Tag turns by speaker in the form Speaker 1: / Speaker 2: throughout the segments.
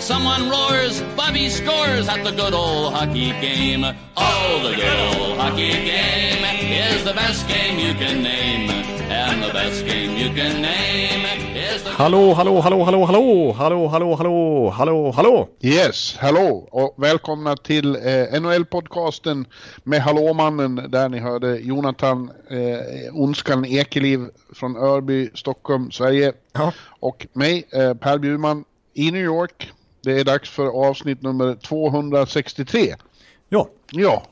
Speaker 1: Someone roars, Bobby scores at the good old hockey game. Oh, the good old hockey game is the best game you can name. And the best game you can name is the...
Speaker 2: Hallå, hallå, hallå, hallå, hallå, hallå, hallå, hallå, hallå, hallå.
Speaker 3: Yes, hallå och välkomna till eh, NHL-podcasten med Hallåmannen där ni hörde Jonathan eh, Onskan Ekeliv från Örby, Stockholm, Sverige.
Speaker 2: Ja.
Speaker 3: Och mig, eh, Per Bjurman i New York. Det är dags för avsnitt nummer 263.
Speaker 2: Ja,
Speaker 3: Ja,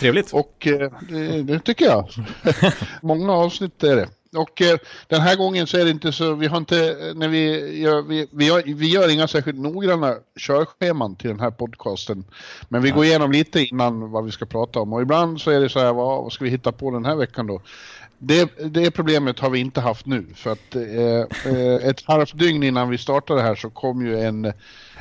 Speaker 2: trevligt.
Speaker 3: och eh, det, det tycker jag. Många avsnitt är det. Och eh, den här gången så är det inte så, vi har inte, eh, när vi gör, vi, vi gör, vi gör inga särskilt noggranna körscheman till den här podcasten. Men vi går igenom lite innan vad vi ska prata om och ibland så är det så här, vad, vad ska vi hitta på den här veckan då? Det, det problemet har vi inte haft nu för att eh, eh, ett halvt dygn innan vi startade här så kom ju en,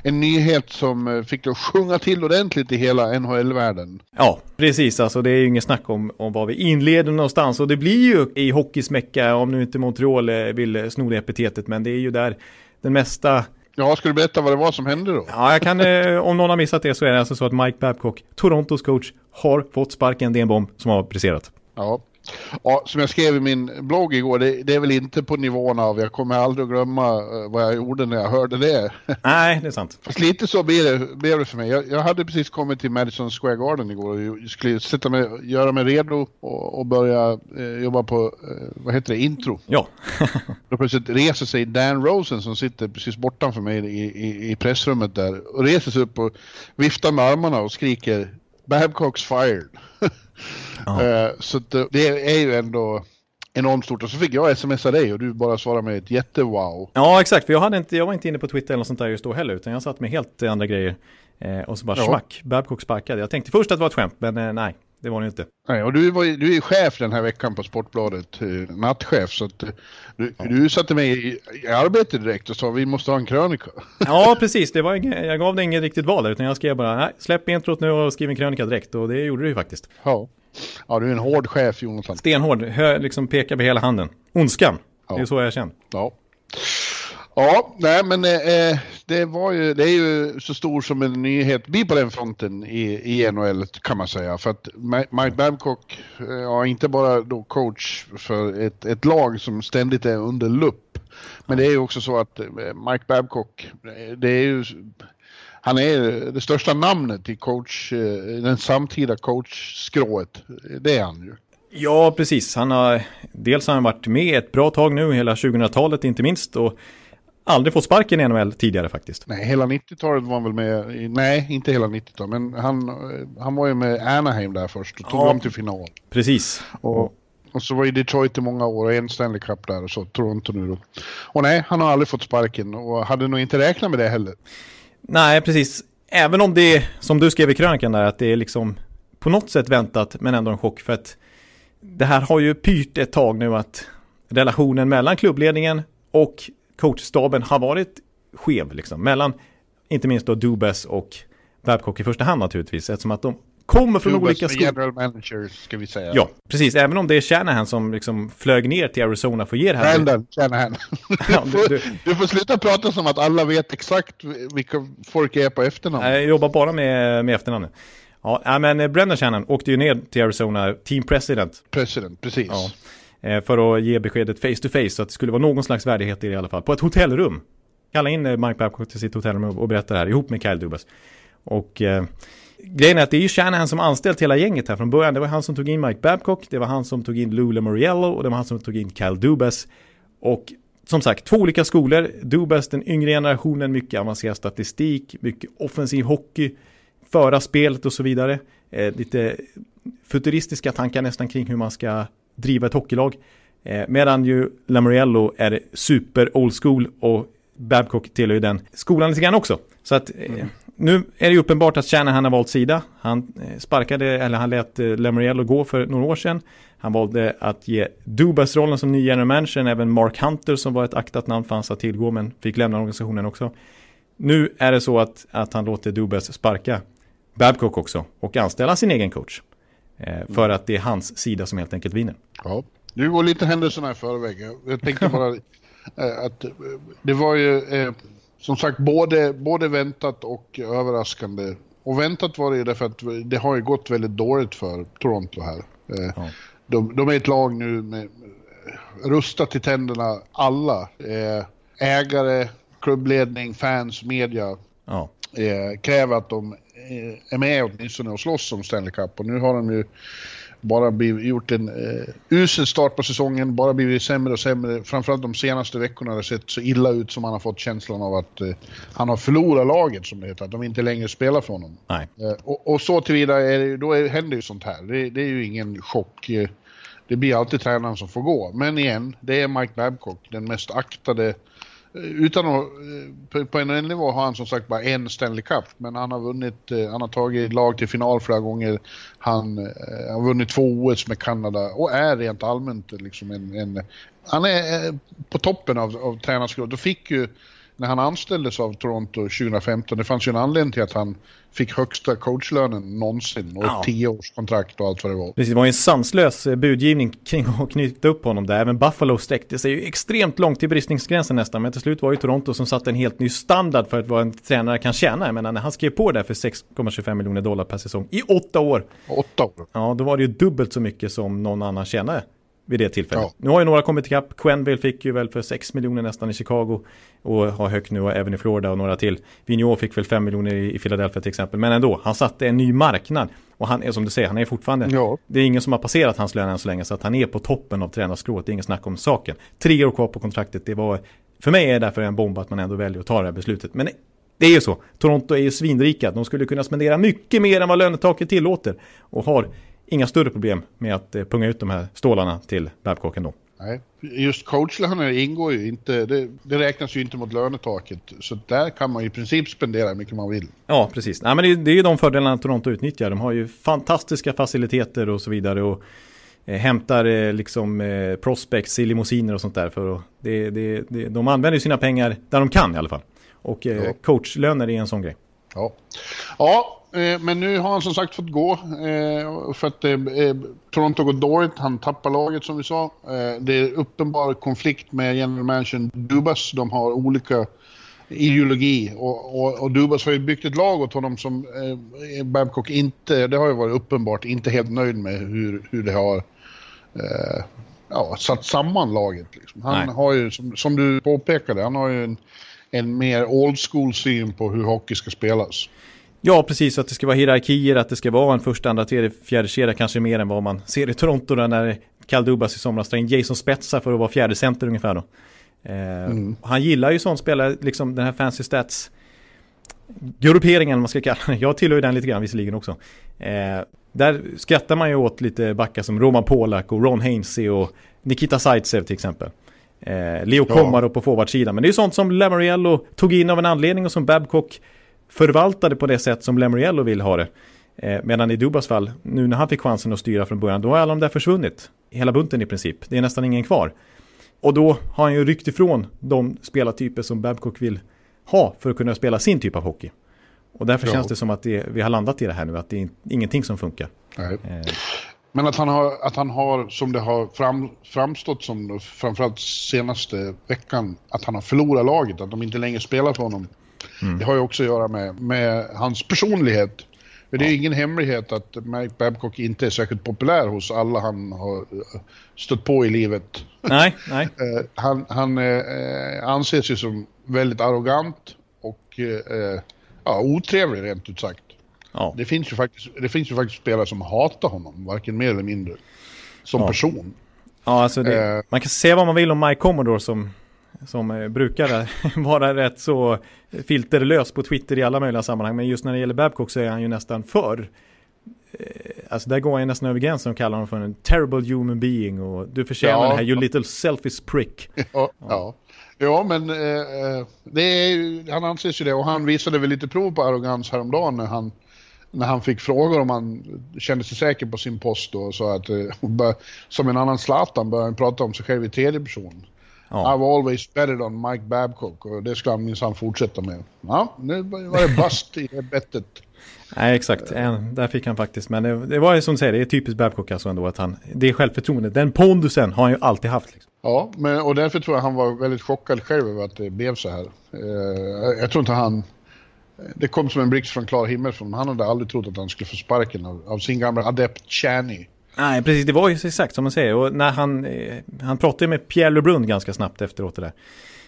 Speaker 3: en nyhet som eh, fick det att sjunga till ordentligt i hela NHL-världen.
Speaker 2: Ja, precis. Alltså det är ju inget snack om, om var vi inleder någonstans. Och det blir ju i hockeysmäcka, om nu inte Montreal eh, vill sno det epitetet, men det är ju där den mesta
Speaker 3: Ja, ska du berätta vad det var som hände då?
Speaker 2: Ja, jag kan, eh, om någon har missat det så är det alltså så att Mike Babcock, Torontos coach, har fått sparken. Det är en bomb som har briserat.
Speaker 3: Ja. Ja, som jag skrev i min blogg igår, det, det är väl inte på nivån av, jag kommer aldrig glömma eh, vad jag gjorde när jag hörde det.
Speaker 2: Nej, det är sant.
Speaker 3: Fast lite så blev det, blev det för mig. Jag, jag hade precis kommit till Madison Square Garden igår och skulle sätta mig, göra mig redo och, och börja eh, jobba på, eh, vad heter det, intro.
Speaker 2: Ja,
Speaker 3: Då plötsligt reser sig Dan Rosen som sitter precis bortanför mig i, i, i pressrummet där och reser sig upp och viftar med armarna och skriker Babcock's fired.
Speaker 2: Ja.
Speaker 3: Eh, så eh, det är ju ändå enormt stort. Och så fick jag smsa dig och du bara svarade med ett jättewow.
Speaker 2: ja exakt. För jag, hade inte, jag var inte inne på Twitter eller något sånt där just då heller, utan jag satt med helt andra grejer. Eh, och så bara
Speaker 3: Ja.
Speaker 2: smack, Babcock sparkade. Jag tänkte först att det var ett skämt, men eh, nej, det var det inte.
Speaker 3: Nej, och du, var, du är chef den här veckan på Sportbladet, eh, nattchef. Så att, eh, du, du satte mig i, i arbete direkt och sa vi måste ha en krönika.
Speaker 2: Ja, precis. Det var jag gav det inget riktigt val där, utan jag skrev bara, nej, släpp introt nu och skriv en krönika direkt. Och det gjorde du ju faktiskt.
Speaker 3: Ja. ja, du är en hård chef Jonathan.
Speaker 2: Stenhård, hö, liksom pekar med hela handen. Ondskan,
Speaker 3: Ja.
Speaker 2: det är så jag känner.
Speaker 3: Ja. Ja, nej men eh, eh, det var ju, det är ju så stor som en nyhet blir på den fronten i, i NHL kan man säga. För att Mike Babcock, eh, ja inte bara då coach för ett, ett lag som ständigt är under lupp. Men det är ju också så att eh, Mike Babcock, det är ju, han är det största namnet i coach, den samtida coachskrået. Det är han ju.
Speaker 2: Ja, precis. Han har, dels har han varit med ett bra tag nu, hela 2000-talet inte minst. Och aldrig fått sparken i NHL tidigare faktiskt.
Speaker 3: Nej, hela 90-talet var han väl med i, nej inte hela 90-talet, men han, eh, han var ju med Anaheim där först och tog
Speaker 2: Ja.
Speaker 3: dem till final.
Speaker 2: Precis.
Speaker 3: Och, och så var ju Detroit i många år och en Stanley Cup där och så Toronto nu då. Och nej, han har aldrig fått sparken och hade nog inte räknat med det heller.
Speaker 2: Nej, precis. Även om det som du skrev i krönikan där, att det är liksom på något sätt väntat, men ändå en chock. För att det här har ju pyrt ett tag nu att relationen mellan klubbledningen och coachstaben har varit skev. Liksom. Mellan, inte minst då Dubas och Babcock i första hand naturligtvis, eftersom att de kommer från
Speaker 3: Dubas
Speaker 2: olika skolor.
Speaker 3: general manager ska vi säga.
Speaker 2: Ja, precis. Även om det är Shanahan som liksom flög ner till Arizona för att ge det här.
Speaker 3: Brandon Shanahan.
Speaker 2: Ja,
Speaker 3: du, får,
Speaker 2: du-
Speaker 3: du får sluta prata som att alla vet exakt vilka folk är på efternamn.
Speaker 2: Jag jobbar bara med, med efternamnet. Ja, ja, men Brendan Shannon åkte ju ner till Arizona, team president,
Speaker 3: President, precis.
Speaker 2: ja, Eh, för att ge beskedet face to face, så att det skulle vara någon slags värdighet i det i alla fall, på ett hotellrum. Kalla in eh, Mike Babcock till sitt hotellrum och berätta det här, ihop med Kyle Dubas. Och eh, grejen är att det är ju Shanahan som anställt hela gänget här från början. Det var han som tog in Mike Babcock, det var han som tog in Lula Moriello och det var han som tog in Kyle Dubas. Och som sagt, två olika skolor. Dubas, den yngre generationen, mycket avancerad statistik, mycket offensiv hockey, föra spelet och så vidare. Eh, lite futuristiska tankar nästan kring hur man ska driva ett hockeylag. Eh, medan ju Lamoriello är super old school och Babcock tillhör ju den skolan lite grann också. Så att, eh, nu är det uppenbart att Shanahan har valt sida. Han eh, sparkade, eller han lät eh, Lamoriello gå för några år sedan. Han valde att ge Dubas rollen som ny general manager, även Mark Hunter som var ett aktat namn fanns att tillgå men fick lämna organisationen också. Nu är det så att, att han låter Dubas sparka Babcock också och anställa sin egen coach. Eh, för att det är hans sida som helt enkelt vinner.
Speaker 3: Ja, du går lite händelserna i förväg. Jag tänkte bara eh, att det var ju eh, som sagt både, både väntat och överraskande. Och väntat var det ju därför att det har ju gått väldigt dåligt för Toronto här. Eh, ja. de, de, är ett lag nu med rustat till tänderna alla. Eh, ägare, klubbledning, fans, media. Ja. Eh, kräver att de är med åtminstone och slåss om Stanley Cup. Och nu har de ju bara blivit, gjort en eh, usel start på säsongen, bara blivit sämre och sämre. Framförallt de senaste veckorna har det sett så illa ut som man har fått känslan av att eh, han har förlorat laget som det heter, att de inte längre spelar för honom.
Speaker 2: Nej.
Speaker 3: Eh, och, och, så tillvida är det, då är, händer ju sånt här. Det, det är ju ingen chock. Eh, det blir alltid tränaren som får gå. Men igen, det är Mike Babcock, den mest aktade Eh, utan att, eh, på en nivå har han som sagt bara en Stanley Cup, men han har vunnit, eh, han har tagit lag till final flera gånger, han eh, har vunnit två OS med Kanada och är rent allmänt liksom en, en han är på toppen av, av tränarskapet. Då fick ju när han anställdes av Toronto 2015, det fanns ju en anledning till att han fick högsta coachlönen någonsin och ja. tioårskontrakt och allt vad det var.
Speaker 2: Precis, det var ju en sanslös eh, budgivning kring att knyta upp honom där. Även Buffalo sträckte sig ju extremt långt till bristningsgränsen nästan, men till slut var ju Toronto som satte en helt ny standard för att vad en tränare kan tjäna. Jag menar, när han skrev på där för 6,25 miljoner dollar per säsong i åtta år.
Speaker 3: Åtta år?
Speaker 2: Ja, då var det ju dubbelt så mycket som någon annan tjänade vid det tillfället. Ja. Nu har ju några kommit ikapp. Quenville fick ju väl för 6 miljoner nästan i Chicago och har högt nu och även i Florida och några till. Vigneault fick väl 5 miljoner i, Philadelphia till exempel. Men ändå, han satte en ny marknad. Och han är som du säger, han är fortfarande, ja. det är ingen som har passerat hans lön än så länge så att han är på toppen av tränarskrået. Det är ingen snack om saken. Tre år kvar på kontraktet, det var, för mig är det därför en bomb att man ändå väljer att ta det här beslutet. Men det är ju så. Toronto är ju svinrika. De skulle kunna spendera mycket mer än vad lönetaket tillåter. Och har inga större problem med att eh, punga ut de här stålarna till Babcock ändå.
Speaker 3: Nej, just coachlöner ingår ju inte, det, det, räknas ju inte mot lönetaket. Så där kan man ju i princip spendera hur mycket man vill.
Speaker 2: Ja, precis. Nej, men det, det är ju de fördelarna Toronto utnyttjar. De har ju fantastiska faciliteter och så vidare. Och eh, hämtar eh, liksom eh, prospects i limousiner och sånt där. För att det, det, det, de använder sina pengar där de kan i alla fall. Och eh, ja. coachlöner är en sån grej.
Speaker 3: Ja, ja Eh, men nu har han som sagt fått gå eh, för att eh, Toronto går dåligt. Han tappar laget som vi sa. Det är uppenbar konflikt med general manager Dubas. De har olika ideologi och, och, och, Dubas har ju byggt ett lag åt honom som eh, Babcock inte, det har ju varit uppenbart, inte helt nöjd med hur, hur det har eh, ja, satt samman laget. Liksom. Han Nej. har ju, som, som, du påpekade, han har ju en, en mer old school syn på hur hockey ska spelas.
Speaker 2: Ja, precis. Att det ska vara hierarkier, att det ska vara en första, andra, tredje, fjärde kedja kanske mer än vad man ser i Toronto där när Kal Dubas i somras tar in Jason Spetsa för att vara fjärde center ungefär då. Eh, mm. Han gillar ju sånt spelare, liksom den här fancy stats grupperingen man ska kalla det. Jag tillhör ju den lite grann visserligen också. Eh, där skrattar man ju åt lite backar som Roman Polak och Ron Hainsey och Nikita Zaitsev till exempel. Eh, Leo ja. Komarov på forwardsidan. Men det är sånt som Lamoriello tog in av en anledning och som Babcock förvaltade på det sätt som Lamoriello vill ha det. Eh, medan i Dubas fall, nu när han fick chansen att styra från början, då har alla de där försvunnit. Hela bunten i princip. Det är nästan ingen kvar. Och då har han ju ryckt ifrån de spelartyper som Babcock vill ha för att kunna spela sin typ av hockey. Och därför ja. känns det som att det, vi har landat i det här nu, att det är ingenting som funkar.
Speaker 3: Nej. Eh. Men att han har, att han har som det har fram, framstått som, framförallt senaste veckan, att han har förlorat laget, att de inte längre spelar för honom. Mm. Det har ju också att göra med, med hans personlighet. För det är ja. ingen hemlighet att Mike Babcock inte är särskilt populär hos alla han har eh, stött på i livet.
Speaker 2: Nej, nej.
Speaker 3: Eh, han han eh, anses ju som väldigt arrogant och eh, ja, otrevlig rent ut sagt. Ja. Det, finns ju faktiskt, det finns ju faktiskt spelare som hatar honom, varken mer eller mindre, som ja. person.
Speaker 2: Ja, alltså det, eh, man kan säga vad man vill om Mike Commodore som som eh, brukar vara rätt så filterlös på Twitter i alla möjliga sammanhang. Men just när det gäller Babcock så är han ju nästan för Alltså där går han nästan över gränsen och kallar honom för en terrible human being och du förtjänar ja. det här, you little selfish prick.
Speaker 3: Ja, ja. ja. ja men eh, det är, han anses ju det och han visade väl lite prov på arrogans häromdagen när han när han fick frågor om han kände sig säker på sin post och sa att eh, som en annan Zlatan började han prata om sig själv i tredje person. Ja. I've always betted on Mike Babcock och det ska han minsann fortsätta med. Ja, nu var det bust i bettet.
Speaker 2: Nej, exakt. En, där fick han faktiskt. Men det, det var ju som du säger, det är typiskt Babcock alltså ändå att han, det är självförtroendet, den pondusen har han ju alltid haft. Liksom.
Speaker 3: Ja, men, och därför tror jag han var väldigt chockad själv över att det blev så här. Eh, jag tror inte han, det kom som en blixt från klar himmel från Han hade aldrig trott att han skulle få sparken av, av sin gamla adept Channy.
Speaker 2: Nej, precis. Det var ju exakt som man säger. Och när han, eh, han pratade med Pierre Lebrun ganska snabbt efteråt det där.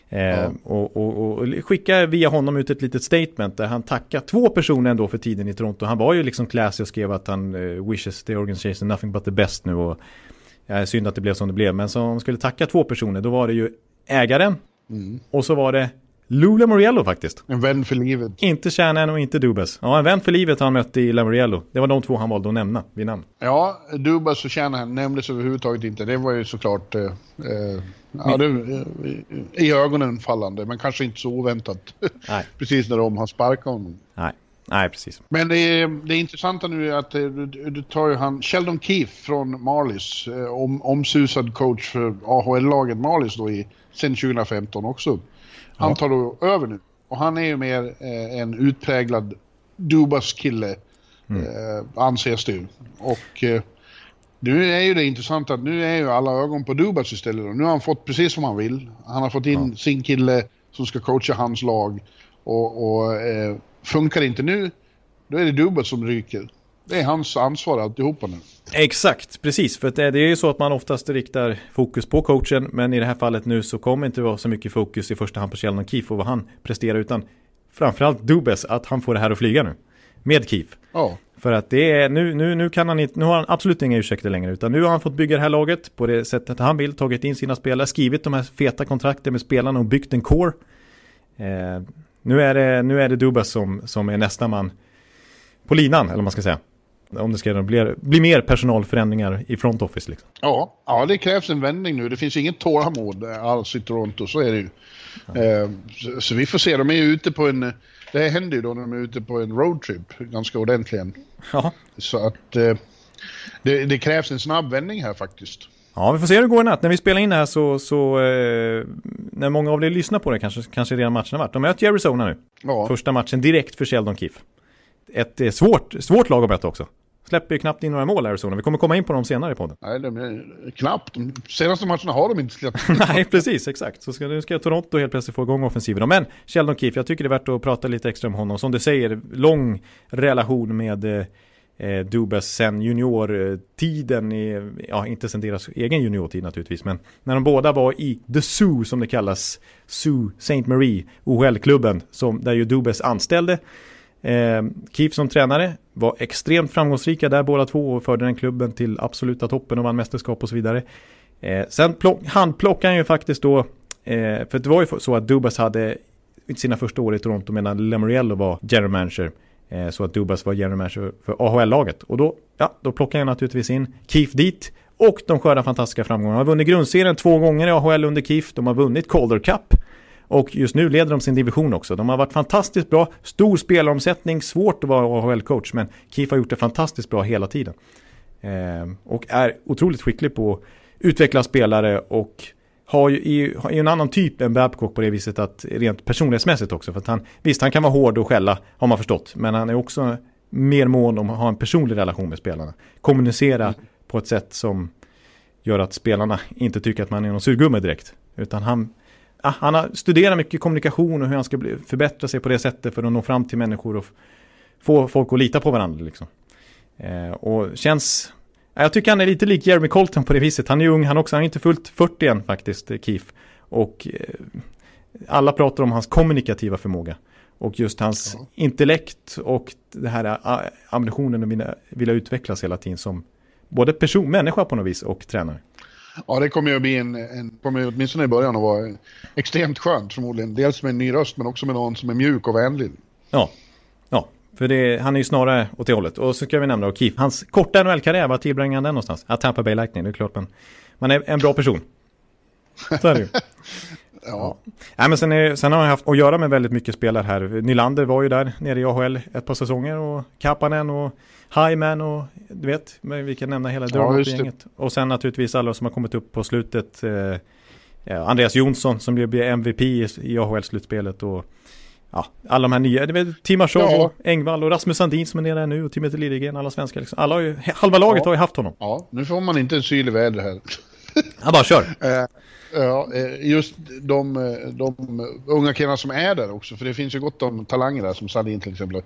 Speaker 2: Eh, ja. och, och, och skickade via honom ut ett litet statement där han tackar två personer ändå för tiden i Toronto. Han var ju liksom classy och skrev att han uh, wishes the organization nothing but the best nu. Och, ja, synd att det blev som det blev. Men så om han skulle tacka två personer, då var det ju ägaren. Mm. Och så var det Lou Lamoriello faktiskt.
Speaker 3: En vän för livet.
Speaker 2: Inte Shannon och inte Dubas. Ja, en vän för livet har han mött i Lamoriello. Det var de två han valde att nämna vid namn.
Speaker 3: Ja, Dubas och Shannon nämndes överhuvudtaget inte. Det var ju såklart... Eh, eh ja, det, eh, i ögonen fallande, men kanske inte så oväntat. Nej. precis när de har sparkat honom.
Speaker 2: Nej. Nej, precis.
Speaker 3: Men det, är, det intressanta nu är att eh, du, du tar ju han, Sheldon Keefe från Marlies, om, omsusad coach för AHL-laget Marlies då i, sen 2015 också. Han tar då över nu. Och han är ju mer eh, en utpräglad Dubas-kille, mm. eh, anses det ju. Och eh, nu är ju det intressant att nu är ju alla ögon på Dubas istället. Och nu har han fått precis som han vill. Han har fått in ja. sin kille som ska coacha hans lag. Och, och eh, funkar det inte nu, då är det Dubas som ryker. Det är hans ansvar alltihopa nu.
Speaker 2: Exakt, precis. För det, är ju så att man oftast riktar fokus på coachen. Men i det här fallet nu så kommer inte vara så mycket fokus i första hand på Sheldon Keefe och vad han presterar. Utan framförallt Dubes, att han får det här att flyga nu. Med Keefe.
Speaker 3: Ja.
Speaker 2: För att det är, nu, nu, nu kan han inte, nu har han absolut inga ursäkter längre. Utan nu har han fått bygga det här laget på det sättet han vill. Tagit in sina spelare, skrivit de här feta kontrakten med spelarna och byggt en core. Eh, nu är det, nu är det Dubas som, som är nästa man på linan, eller vad man ska säga om det ska bli, bli mer personalförändringar i front office. Liksom.
Speaker 3: Ja, ja, det krävs en vändning nu. Det finns inget tålamod alls i Toronto, så är det ju. Ja. Eh, så, så, vi får se, de är ju ute på en... Det händer ju då när de är ute på en roadtrip ganska ordentligen. Ja. Så att eh, det, det, krävs en snabb vändning här faktiskt.
Speaker 2: Ja, vi får se hur det går i natt. När vi spelar in det här så, så eh, när många av er lyssnar på det kanske, kanske redan matchen har varit. De möter ju Arizona nu. Ja. Första matchen direkt för Sheldon Keefe. Ett eh, svårt, svårt lag att möta också. Släpper ju knappt in några mål Arizona. Vi kommer komma in på dem senare i podden.
Speaker 3: Nej, de är knappt. De senaste matcherna har de inte släppt.
Speaker 2: Nej, precis, exakt. Så ska, nu ska Toronto helt plötsligt få igång offensiven. Men Sheldon Keefe, jag tycker det är värt att prata lite extra om honom. Som du säger, lång relation med eh, Dubas sen juniortiden, i, ja inte sen deras egen juniortid naturligtvis, men när de båda var i The Zoo som det kallas, Zoo Saint Marie, OHL-klubben, där ju Dubas anställde Eh, Keefe som tränare var extremt framgångsrika där båda två och förde den klubben till absoluta toppen och vann mästerskap och så vidare. Eh, sen handplockade han ju faktiskt då, eh, för det var ju så att Dubas hade sina första år i Toronto medan Lemoriello var general manager. Eh, så att Dubas var general manager för AHL-laget. Och då, ja, då plockade han naturligtvis in Keefe dit. Och de skördar fantastiska framgångar. De har vunnit grundserien två gånger i AHL under KIF. De har vunnit Calder Cup. Och just nu leder de sin division också. De har varit fantastiskt bra, stor spelaromsättning, svårt att vara AHL-coach, men Keefe har gjort det fantastiskt bra hela tiden. Eh, och är otroligt skicklig på att utveckla spelare och har ju, är, är en annan typ än Babcock på det viset att rent personlighetsmässigt också. För att han, visst, han kan vara hård och skälla, har man förstått, men han är också mer mån om att ha en personlig relation med spelarna. Kommunicera mm. på ett sätt som gör att spelarna inte tycker att man är någon surgummi direkt. Utan han, han har studerat mycket kommunikation och hur han ska bli, förbättra sig på det sättet för att nå fram till människor och få folk att lita på varandra. Liksom. Eh, och känns... Jag tycker han är lite lik Jeremy Colton på det viset. Han är ung han också, han är inte fullt 40 än faktiskt, eh, Keith. Och eh, alla pratar om hans kommunikativa förmåga. Och just hans ja. intellekt och det här eh, ambitionen att vilja, vilja utvecklas hela tiden som både person, människa på något vis och tränare.
Speaker 3: Ja, det kommer ju att bli en, en kommer åtminstone i början att vara extremt skönt förmodligen. Dels med en ny röst men också med någon som är mjuk och vänlig.
Speaker 2: Ja, ja För det, han är ju snarare åt det hållet. Och så ska vi nämna O'Keefe. Hans korta NHL-karriär, var tillbringade han den någonstans? Ja, Tampa Bay Lightning, det är klart. Men man är en bra person. Så är det ju.
Speaker 3: Ja.
Speaker 2: Nej, men sen, är, sen har han haft att göra med väldigt mycket spelare här. Nylander var ju där nere i AHL ett par säsonger och Kapanen och Hyman och du vet, men vi kan nämna hela
Speaker 3: Ja, det.
Speaker 2: Drummond-gänget. och sen naturligtvis alla som har kommit upp på slutet. Eh, ja, Andreas Jonsson som blev MVP i, AHL-slutspelet och ja, alla de här nya, det är Timashov
Speaker 3: Ja.
Speaker 2: och Engvall och Rasmus Sandin som är nere nu och Timothy Liljegren, alla svenskar liksom. Alla ju, halva laget
Speaker 3: Ja.
Speaker 2: har ju haft honom.
Speaker 3: ja, nu får man inte en syl i väder här.
Speaker 2: Han bara kör.
Speaker 3: Eh, Ja, eh, just de, de unga killarna som är där också, för det finns ju gott om talanger där som Sandin till exempel.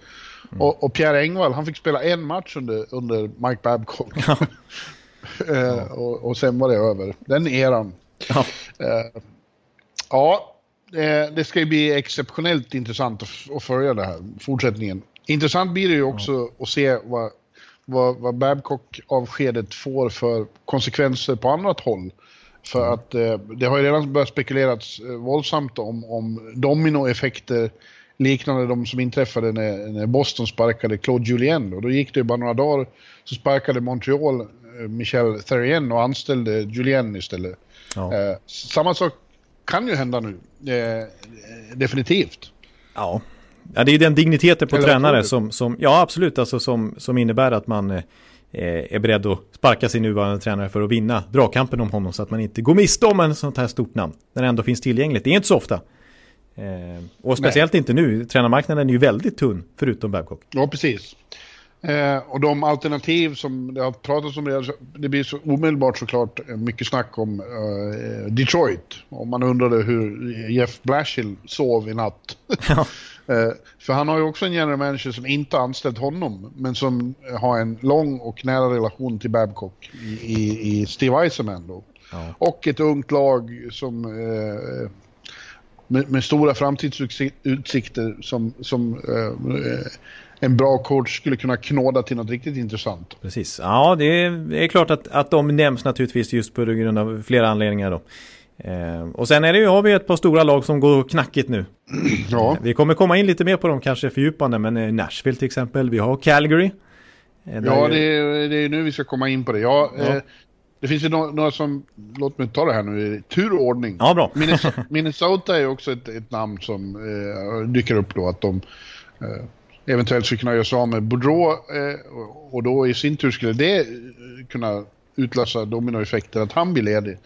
Speaker 3: Och, och Pierre Engvall, han fick spela en match under, under Mike Babcock. Eh, och, och sen var det över. Den eran.
Speaker 2: Ja.
Speaker 3: Ja, det, ska ju bli exceptionellt intressant att, att följa det här, fortsättningen. Intressant blir det ju också att se vad, vad, vad Babcock-avskedet får för konsekvenser på annat håll. För att eh, det har ju redan börjat spekulerats eh, våldsamt om, om dominoeffekter liknande de som inträffade när, när Boston sparkade Claude Julien. Och då gick det ju bara några dagar så sparkade Montreal eh, Michel Therrien och anställde Julien istället.
Speaker 2: Ja.
Speaker 3: Eh, samma sak kan ju hända nu. Eh, definitivt.
Speaker 2: Ja. Ja, det är den digniteten på
Speaker 3: Eller
Speaker 2: tränare som, som, ja absolut, alltså som, som innebär att man eh, är beredd att sparka sin nuvarande tränare för att vinna dragkampen om honom så att man inte går miste om en sånt här stort namn. När det ändå finns tillgängligt. Det är inte så ofta. Eh, och speciellt inte nu. Tränarmarknaden är ju väldigt tunn, förutom Babcock.
Speaker 3: Ja, precis. Eh, och de alternativ som det har pratats om, redan, det blir så omedelbart såklart eh, mycket snack om eh, Detroit. Om man undrade hur Jeff Blashill sov i natt. eh, för han har ju också en general manager som inte anställt honom, men som har en lång och nära relation till Babcock i, i, i Steve Eisenman då.
Speaker 2: Ja.
Speaker 3: Och ett ungt lag som eh, med, med stora framtidsutsikter som, som eh, en bra coach skulle kunna knåda till något riktigt intressant.
Speaker 2: Precis. Ja, det är, det är klart att, att de nämns naturligtvis just på grund av flera anledningar då. Eh, och sen är det ju, har vi ett par stora lag som går knackigt nu.
Speaker 3: Ja,
Speaker 2: Vi kommer komma in lite mer på dem kanske fördjupande, men eh, Nashville till exempel. Vi har Calgary. Eh,
Speaker 3: ja
Speaker 2: ju-
Speaker 3: det, är, det är nu vi ska komma in på det. Ja,
Speaker 2: Ja.
Speaker 3: Eh, det finns ju no- några som, låt mig ta det här nu i tur och ordning.
Speaker 2: Ja, bra.
Speaker 3: Minnesota, är också ett, ett namn som eh, dyker upp då att de eh, eventuellt skulle kunna göra sig av med Boudreau eh, och- då i sin tur skulle det eh, kunna utlösa dominoeffekter att han blir ledig.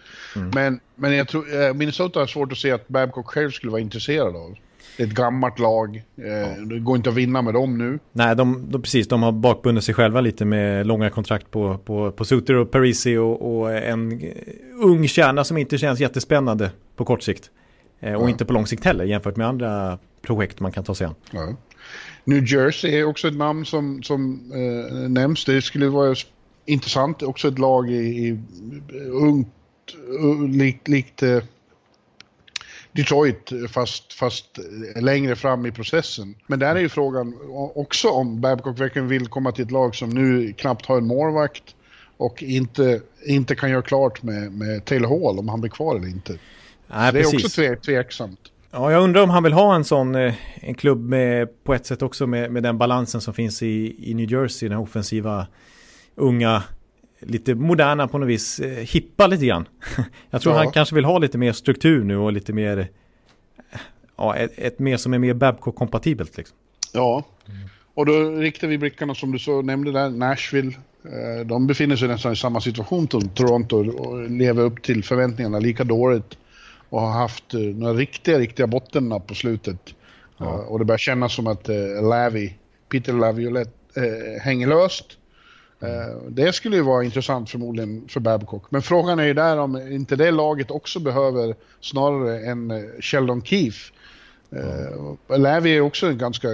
Speaker 3: Men, men jag tror, eh, Minnesota har svårt att se att Babcock själv skulle vara intresserad av. Det är ett gammalt lag, eh, det går inte att vinna med dem nu.
Speaker 2: Nej, de, de, precis, de har bakbundit sig själva lite med långa kontrakt på, på, på Suter och Parisi och, och en ung kärna som inte känns jättespännande på kort sikt. Och
Speaker 3: Ja.
Speaker 2: inte på lång sikt heller jämfört med andra projekt man kan ta sig an.
Speaker 3: Ja. New Jersey är också ett namn som, som eh, nämns. Det skulle vara intressant. Också ett lag i, i ungt, likt, likt eh, Detroit fast, fast längre fram i processen. Men där är ju frågan också om Babcock verkligen vill komma till ett lag som nu knappt har en målvakt och inte, inte kan göra klart med, med Taylor Hall om han blir kvar eller inte.
Speaker 2: Nej,
Speaker 3: det är
Speaker 2: precis.
Speaker 3: också tve, tveksamt.
Speaker 2: Ja, jag undrar om han vill ha en sån eh, en klubb med på ett sätt också med, med den balansen som finns i, i New Jersey, den offensiva unga, lite moderna på något vis, eh, hippa lite grann. jag tror
Speaker 3: Ja.
Speaker 2: han kanske vill ha lite mer struktur nu och lite mer, eh, ja, ett, ett mer som är mer Babcock-kompatibelt liksom.
Speaker 3: Ja, och då riktar vi blickarna som du så nämnde där, Nashville. Eh, De befinner sig nästan i samma situation som Toronto och lever upp till förväntningarna lika dåligt. Och har haft eh, några riktiga, riktiga bottennapp på slutet.
Speaker 2: Ja.
Speaker 3: Eh, Och det börjar kännas som att eh, Lavi, Peter Laviolette eh, hänger löst. Eh, Det skulle ju vara intressant förmodligen för Babcock. Men frågan är ju där om inte det laget också behöver snarare en Sheldon Keefe. Eh, Lavi är också en ganska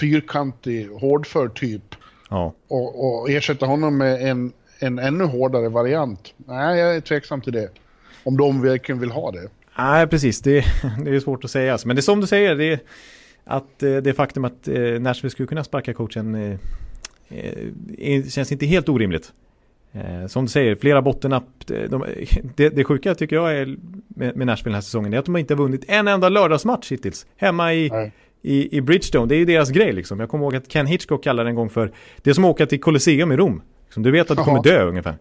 Speaker 3: fyrkantig, hårdför typ.
Speaker 2: Ja,
Speaker 3: Och, och ersätta honom med en, en ännu hårdare variant. Nej, jag är tveksam till det. Om de verkligen vill ha det.
Speaker 2: nej precis, det, det är svårt att säga. alltså. Men det är som du säger, det att eh, det faktum att eh, Nashville skulle kunna sparka coachen eh, känns inte helt orimligt. Som du säger, flera bottennapp. De, de, det, det sjuka tycker jag är med, med Nashville den här säsongen är att de inte har vunnit en enda lördagsmatch hittills. Hemma i,
Speaker 3: Nej.
Speaker 2: i, i Bridgestone, det är ju deras grej liksom. Jag kommer ihåg att Ken Hitchcock kallade det en gång för, det är som att åka till Colosseum i Rom. Liksom, du vet att du kommer dö ungefär.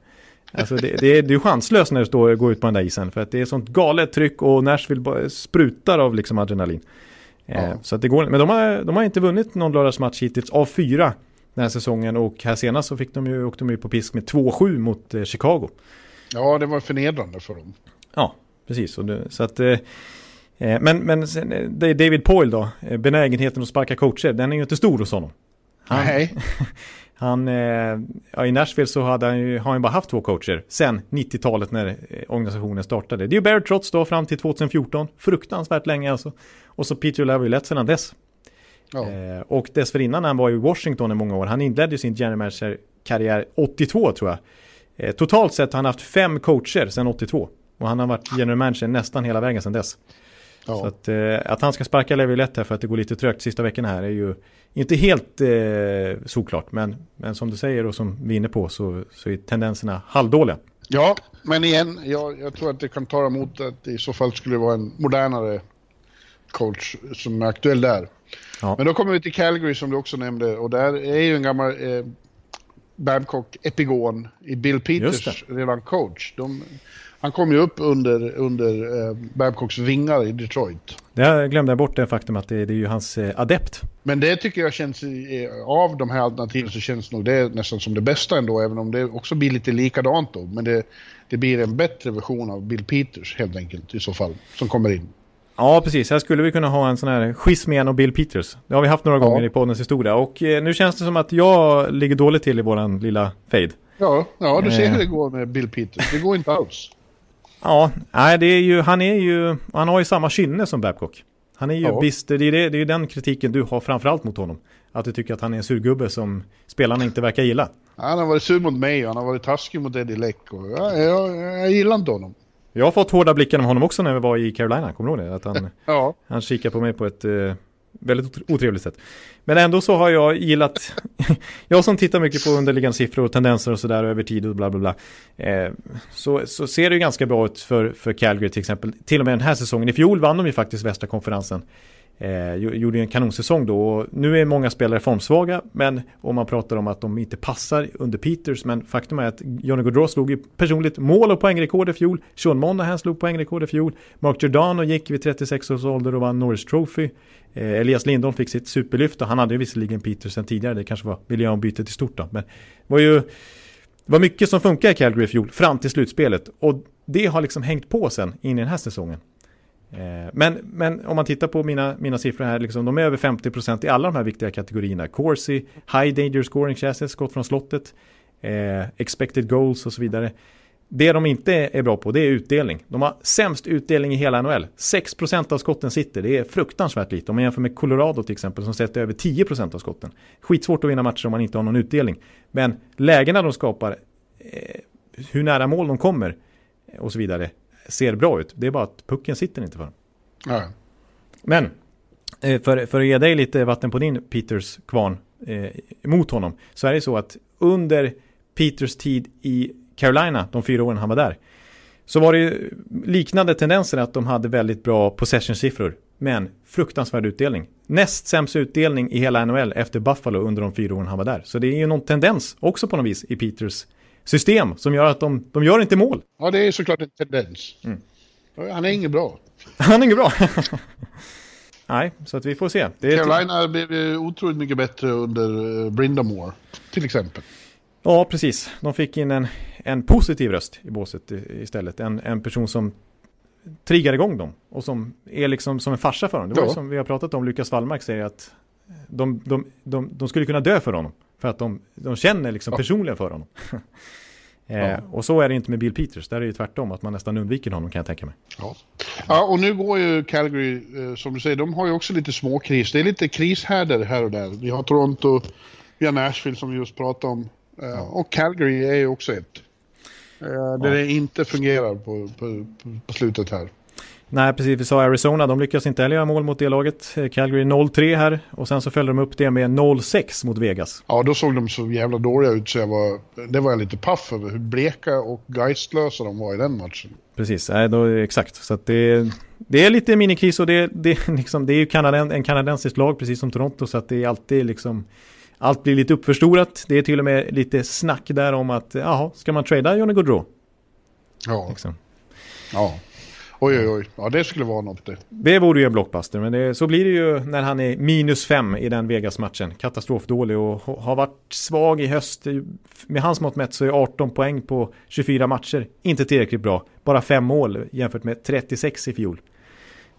Speaker 2: Alltså det, det, är, det är chanslöst när du står och går ut på den där isen. För att det är sånt galet tryck och Nashville sprutar av liksom adrenalin. Eh, ja. så att det går, men de har, de har inte vunnit någon lördagsmatch hittills av fyra den här säsongen. Och här senast så fick de ju, åkte de ju på pisk med 2-7 mot eh, Chicago.
Speaker 3: Ja, det var förnedrande för dem.
Speaker 2: Ja, precis. Det, så att, eh, eh men men sen, David Poyle då, benägenheten att sparka coacher, den är ju inte stor hos honom.
Speaker 3: Han, Nej.
Speaker 2: Han, eh, ja, I Nashville så hade han ju, har han bara haft två coacher sen 90-talet när eh, organisationen startade. Det är ju Barrett Trotz då fram till 2014, fruktansvärt länge alltså. Och så Peter Laviolette sedan dess. Ja. Eh, och dessförinnan han var i Washington i många år. Han inledde sin general manager-karriär 82 tror jag. Eh, totalt sett har han haft fem coacher sedan 82. Och han har varit general manager nästan hela vägen sedan dess. Ja. Så att, eh, att han ska sparka Laviolette här för att det går lite trögt sista veckorna här är ju inte helt eh, såklart, men, men som du säger och som vi är inne på så, så är tendenserna halvdåliga.
Speaker 3: Ja, men igen, jag, jag tror att det kan ta emot att det i så fall skulle vara en modernare coach som är aktuell där. Ja. Men då kommer vi till Calgary som du också nämnde och där är ju en gammal eh, Babcock-epigon i Bill Peters redan coach. De, han kom ju upp under, under eh, Babcocks vingar i Detroit.
Speaker 2: Det glömde jag bort det faktum att det, det är ju hans eh, adept.
Speaker 3: Men det tycker jag känns, av de här alternativen så känns nog det nästan som det bästa ändå, även om det också blir lite likadant då. Men det, det blir en bättre version av Bill Peters helt enkelt i så fall, som kommer in.
Speaker 2: Ja, precis. Här skulle vi kunna ha en sån här schism igen och Bill Peters. Det har vi haft några ja. gånger i poddens historia. Och eh, nu känns det som att jag ligger dåligt till i våran lilla fade.
Speaker 3: Ja, ja du ser hur det går med Bill Peters. Det går inte alls.
Speaker 2: Ja, nej, det är ju, han är ju, han har ju samma kynne som Babcock. Han är ju ja. bister, det är, det, det är den kritiken du har framförallt mot honom. Att du tycker att han är en surgubbe som spelarna inte verkar gilla.
Speaker 3: Han har varit sur mot mig och han har varit taskig mot Eddie Leck. Och jag, jag, jag gillar inte honom.
Speaker 2: Jag har fått hårda blickar av honom också när vi var i Carolina, kommer du ihåg det? Att han, ja. han kikar på mig på ett eh, väldigt otrevligt sätt. Men ändå så har jag gillat, jag som tittar mycket på underliggande siffror och tendenser och sådär över tid och bla bla bla. Eh, så, så ser det ju ganska bra ut för, för Calgary till exempel. Till och med den här säsongen. I fjol vann de ju faktiskt västra konferensen. Eh, gjorde en kanonsäsong då och nu är många spelare formsvaga men om man pratar om att de inte passar under Peters men faktum är att Johnny Gaudreau slog ju personligt mål och poängrekord i fjol. Sean Monahan slog poängrekord i fjol. Mark Giordano gick vid 36 års ålder och vann Norris Trophy. Eh, Elias Lindholm fick sitt superlyft och han hade ju visserligen Peters sen tidigare. Det kanske var miljöombytet i stort då men det var ju det var mycket som funkade i Calgary i fjol fram till slutspelet och det har liksom hängt på sen in i den här säsongen. Eh, men, men om man tittar på mina, mina siffror här, liksom, de är över 50% i alla de här viktiga kategorierna. Corsi, High Danger Scoring Chassis, skott från slottet, eh, Expected Goals och så vidare. Det de inte är bra på det är utdelning. De har sämst utdelning i hela NHL. 6% av skotten sitter. Det är fruktansvärt lite. Om man jämför med Colorado till exempel som sätter över 10% av skotten. Skitsvårt att vinna matcher om man inte har någon utdelning. Men lägena de skapar, eh, hur nära mål de kommer och så vidare ser bra ut. Det är bara att pucken sitter inte för dem.
Speaker 3: Ja.
Speaker 2: Men eh, för, för att ge dig lite vatten på din Peters kvarn eh, mot honom så är det så att under Peters tid i Carolina, de fyra åren han var där, så var det liknande tendenser att de hade väldigt bra possession-siffror. Men fruktansvärd utdelning. Näst sämst utdelning i hela NHL efter Buffalo under de fyra åren han var där. Så det är ju någon tendens också på något vis i Peters system som gör att de, de gör inte mål.
Speaker 3: Ja, det är såklart en tendens. Mm. Han är inget bra.
Speaker 2: Han är inget bra. Nej, så att vi får se.
Speaker 3: Det Carolina blev otroligt mycket bättre under eh, Brindamore, till exempel.
Speaker 2: Ja, precis. De fick in en, en positiv röst i båset istället. En, en person som triggar igång dem och som är liksom som en farsa för dem. Det var ja. som vi har pratat om, Lukas Wallmark säger att de, de, de, de skulle kunna dö för honom. För att de, de känner liksom ja. personligen för honom. eh, ja. Och så är det inte med Bill Peters. Där är det tvärtom, att man nästan undviker honom kan jag tänka mig.
Speaker 3: Ja, ja och nu går ju Calgary, eh, som du säger, de har ju också lite småkris. Det är lite krishärdar här och där. Vi har Toronto, vi har Nashville som vi just pratade om. Eh, ja. Och Calgary är ju också ett. Eh, där det inte fungerar på, på, på slutet här.
Speaker 2: Nej, precis. Vi sa Arizona, de lyckas inte heller göra mål mot det laget. Eh, Calgary 0-3 här och sen så följde de upp det med 0-6 mot Vegas.
Speaker 3: Ja, då såg de så jävla dåliga ut så jag var, det var jag lite paff över hur bleka och geistlösa de var i den matchen.
Speaker 2: Precis, nej, då, exakt. Så det, det är lite minikris och det, det, liksom, det är ju kanaden, en kanadensisk lag precis som Toronto så att det är alltid liksom allt blir lite uppförstorat. Det är till och med lite snack där om att jaha, ska man trada Johnny Gaudreau?
Speaker 3: Ja.
Speaker 2: Liksom.
Speaker 3: ja. Oj, oj, oj. Ja, det skulle vara något det.
Speaker 2: Det vore ju en blockbuster, men det, så blir det ju när han är minus fem i den Vegas-matchen. Katastrofdålig och har varit svag i höst. Med hans mått mätt så är 18 poäng på 24 matcher inte tillräckligt bra. Bara fem mål jämfört med 36 i fjol.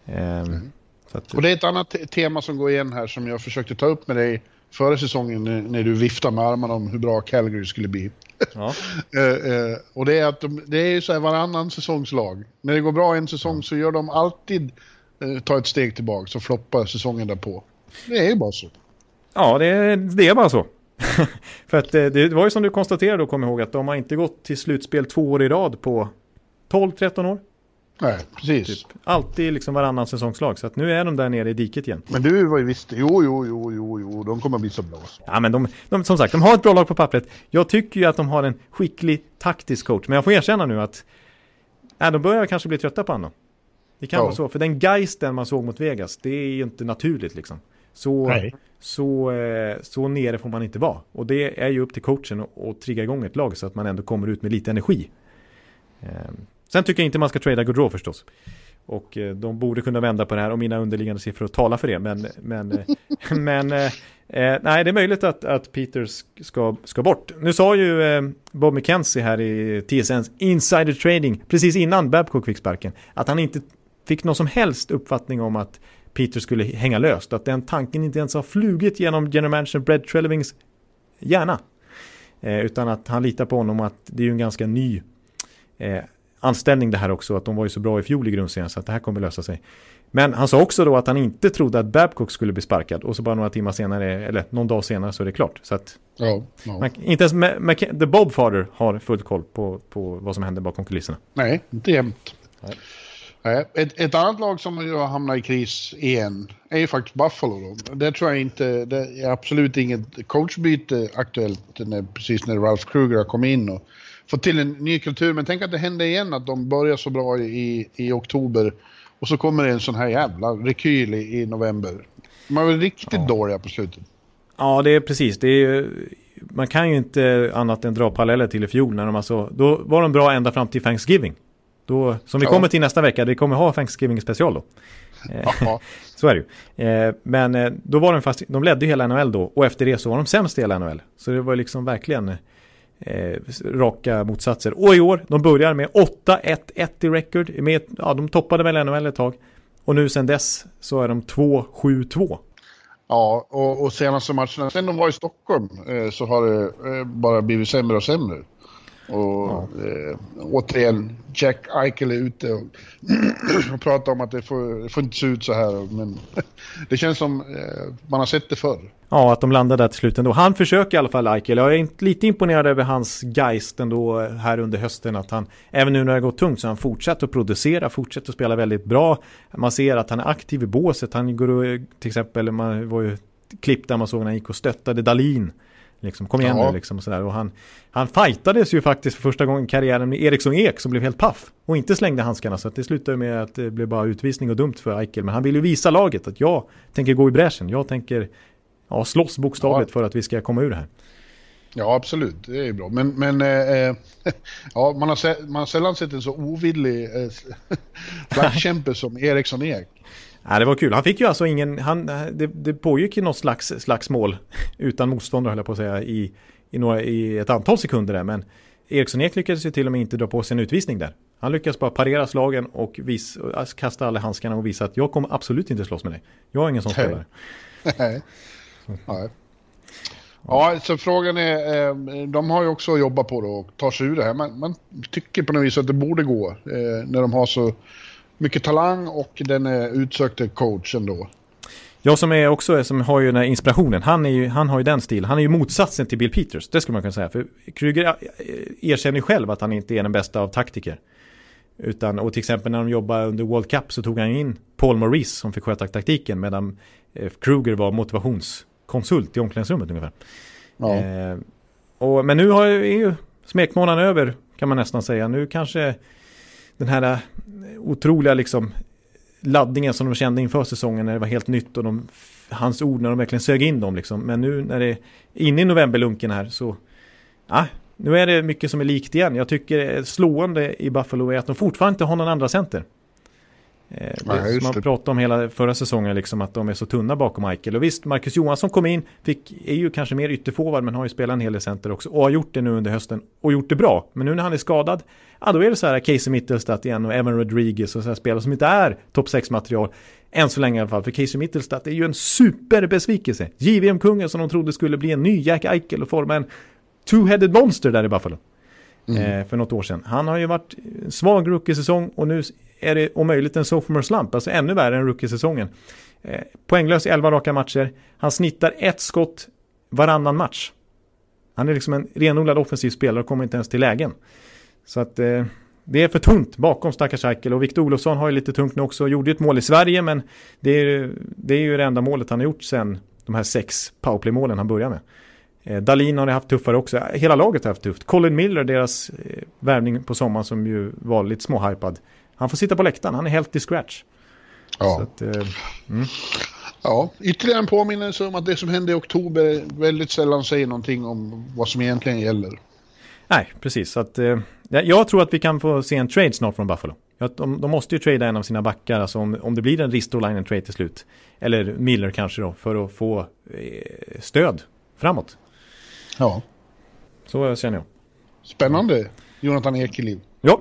Speaker 2: Ehm,
Speaker 3: Mm.
Speaker 2: att,
Speaker 3: Och det är ett annat te- tema som går igen här som jag försökte ta upp med dig före säsongen när, du viftade med armarna om hur bra Calgary skulle bli.
Speaker 2: ja.
Speaker 3: Eh, eh, och det är att de, det är så här varannan säsongslag. När det går bra en säsong så gör de alltid eh, ta ett steg tillbaka så floppar säsongen därpå. Det är ju bara så.
Speaker 2: Ja, det, det är bara så. För att eh, det var ju som du konstaterade och kom ihåg att de har inte gått till slutspel två år i rad på 12-13 år.
Speaker 3: Nej, precis.
Speaker 2: Typ. Alltid liksom varannan säsongslag. Så att nu är de där nere i diket igen.
Speaker 3: Men du var ju visst, jo, jo, jo, jo, jo, de kommer bli så bra.
Speaker 2: Ja, men de, de, som sagt, de har ett bra lag på pappret. Jag tycker ju att de har en skicklig taktisk coach. Men jag får erkänna nu att ja, de börjar kanske bli trötta på honom. Det kan
Speaker 3: Ja.
Speaker 2: vara så. För den geisten man såg mot Vegas, det är ju inte naturligt liksom. Så,
Speaker 3: Nej.
Speaker 2: så, eh, så nere får man inte vara. Och det är ju upp till coachen att att trigga igång ett lag så att man ändå kommer ut med lite energi. Sen tycker jag inte man ska trada Gaudreau förstås. Och eh, de borde kunna vända på det här och mina underliggande siffror talar för det. Men, men, eh, men eh, eh, nej, det är möjligt att, att Peters ska, ska bort. Nu sa ju eh, Bob McKenzie här i TSNs Insider Trading precis innan Babcock fick sparken att han inte fick någon som helst uppfattning om att Peter skulle hänga löst. Att den tanken inte ens har flugit genom general manager Brad Trellevings hjärna. Eh, utan att han litar på honom att det är ju en ganska ny eh, anställning det här också. Att de var ju så bra i fjol i grundserien så att det här kommer lösa sig. Men han sa också då att han inte trodde att Babcock skulle bli sparkad. Och så bara några timmar senare, eller någon dag senare så är det klart. Så att
Speaker 3: Ja, ja.
Speaker 2: man, inte ens Ma- Ma- The Bobfather har full koll på, på vad som händer bakom kulisserna.
Speaker 3: Nej, inte jämt.
Speaker 2: Nej.
Speaker 3: Nej. Ett, ett annat lag som ju har hamnat i kris igen är ju faktiskt Buffalo. Då. Det tror jag inte, det är absolut inget coachbyte aktuellt när, precis när Ralph Kruger har kommit in och fått till en ny kultur. Men tänk att det händer igen att de börjar så bra i, i oktober och så kommer det en sån här jävla rekyl i, i november. De var riktigt
Speaker 2: Ja.
Speaker 3: dåliga på slutet.
Speaker 2: Ja, det är precis. Det är, ju- man kan ju inte annat än dra paralleller till i fjol. När de alltså, då var de bra ända fram till Thanksgiving. Då, som vi
Speaker 3: Ja.
Speaker 2: kommer till nästa vecka. Vi kommer ha Thanksgiving special då. Eh,
Speaker 3: Ja,
Speaker 2: Så är det ju. Eh, men eh, då var de fast, de ledde ju hela NHL då. Och efter det så var de sämst i hela NHL. Så det var liksom verkligen eh, raka motsatser. Och i år, de börjar med 8-1-1 i record. Med, ja, de toppade väl NHL ett tag. Och nu sen dess så är de 2-7-2.
Speaker 3: ja och, och senaste matcherna, sen de var i Stockholm, eh, så har det eh, bara blivit sämre och sämre. Och eh, återigen, Jack Eichel är ute och, och pratar om att det får, det får inte se ut så här. Men det känns som eh, man har sett det förr.
Speaker 2: Ja, att de landade där till slut ändå. Han försöker i alla fall, Eichel. Jag är lite imponerad över hans geist ändå eh, här under hösten. Att han, även nu när det går tungt, så har han fortsatt att producera, fortsatt att spela väldigt bra. Man ser att han är aktiv i båset. Han går och, till exempel, man var ju klipp där man såg när han gick och stöttade Dalin. Liksom, kom igen
Speaker 3: Ja.
Speaker 2: nu liksom och sådär. Och han, han fightades ju faktiskt för första gången i karriären med Eriksson Ek som blev helt paff. Och inte slängde handskarna. Så att det slutade med att det blev bara utvisning och dumt för Eichel. Men han vill ju visa laget att jag tänker gå i bräschen. Jag tänker ja, slåss bokstavligt
Speaker 3: Ja.
Speaker 2: för att vi ska komma ur det här.
Speaker 3: Ja, absolut. Det är ju bra. Men, men eh, eh, ja, man, har man har sällan sett en så ovillig eh, som Eriksson Ek.
Speaker 2: Ja, det var kul. Han fick ju alltså ingen, han, det, det pågick ju något slags, slags mål utan motståndare höll jag på att säga i, i, några, i ett antal sekunder där. Men Eriksson Ek lyckades ju till och med inte dra på sig en utvisning där. Han lyckades bara parera slagen och vis, kasta alla handskarna och visa att jag kommer absolut inte slåss med dig. Jag är ingen sån spelare.
Speaker 3: Nej. Nej. Ja, så frågan är, eh, de har ju också jobbat på det och tar sig ur det här. Man, man tycker på något vis att det borde gå eh, när de har så mycket talang och den utsökte coachen då.
Speaker 2: Jag som är också, som har ju den här inspirationen, han, är ju, han har ju den stilen. Han är ju motsatsen till Bill Peters, det skulle man kunna säga. För Kryger eh, erkänner ju själv att han inte är den bästa av taktiker. Utan, och till exempel när de jobbade under World Cup så tog han in Paul Maurice som fick sköta taktiken medan eh, Kruger var motivationskonsult i omklädningsrummet ungefär.
Speaker 3: Ja.
Speaker 2: Eh, och, men nu har ju, smekmånaden över kan man nästan säga. Nu kanske den här otroliga liksom laddningen som de kände inför säsongen när det var helt nytt och de, hans ord när de verkligen sög in dem liksom. Men nu när det är inne i novemberlunken här så, ja, nu är det mycket som är likt igen. Jag tycker det är slående i Buffalo är att de fortfarande inte har någon andra center. Eh, Nej, som man pratade om hela förra säsongen, liksom, att de är så tunna bakom Michael. Och visst, Marcus Johansson kom in, fick, är ju kanske mer ytterforward, men har ju spelat en hel del center också. Och har gjort det nu under hösten, och gjort det bra. Men nu när han är skadad, ja då är det så här Casey Mittelstadt igen och Evan Rodriguez och så här spelare som inte är topp 6-material. Än så länge i alla fall, för Casey Mittelstadt är ju en superbesvikelse. JVM-kungen som de trodde skulle bli en ny Jack Eichel och forma en two-headed monster där i Buffalo. Mm. Eh, för något år sedan. Han har ju varit svag rookie-säsong och nu är det om möjligt en sophomore slump, alltså ännu värre än rookie-säsongen. Eh, poänglös i 11 raka matcher. Han snittar ett skott varannan match. Han är liksom en renodlad offensiv spelare och kommer inte ens till lägen. Så att eh, det är för tunt bakom stackars Eichel och Victor Olofsson har ju lite tungt nu också. Gjorde ju ett mål i Sverige men det är, det är ju det enda målet han har gjort sen de här sex powerplay-målen han började med. Eh, Dalin har haft tuffare också. Hela laget har haft tufft. Colin Miller, deras eh, värvning på sommaren som ju var lite småhypad. Han får sitta på läktaren, han är helt i scratch.
Speaker 3: Ja. Att, eh, mm. Ja, ytterligare en påminnelse om att det som hände i oktober väldigt sällan säger någonting om vad som egentligen gäller.
Speaker 2: Nej, precis. Så att, eh, jag tror att vi kan få se en trade snart från Buffalo. De, de måste ju trada en av sina backar, alltså om, om det blir en Ristolainen trade till slut. Eller Miller kanske då, för att få eh, stöd framåt.
Speaker 3: Ja.
Speaker 2: Så känner jag.
Speaker 3: Spännande, Jonathan Ekeliv.
Speaker 2: Ja.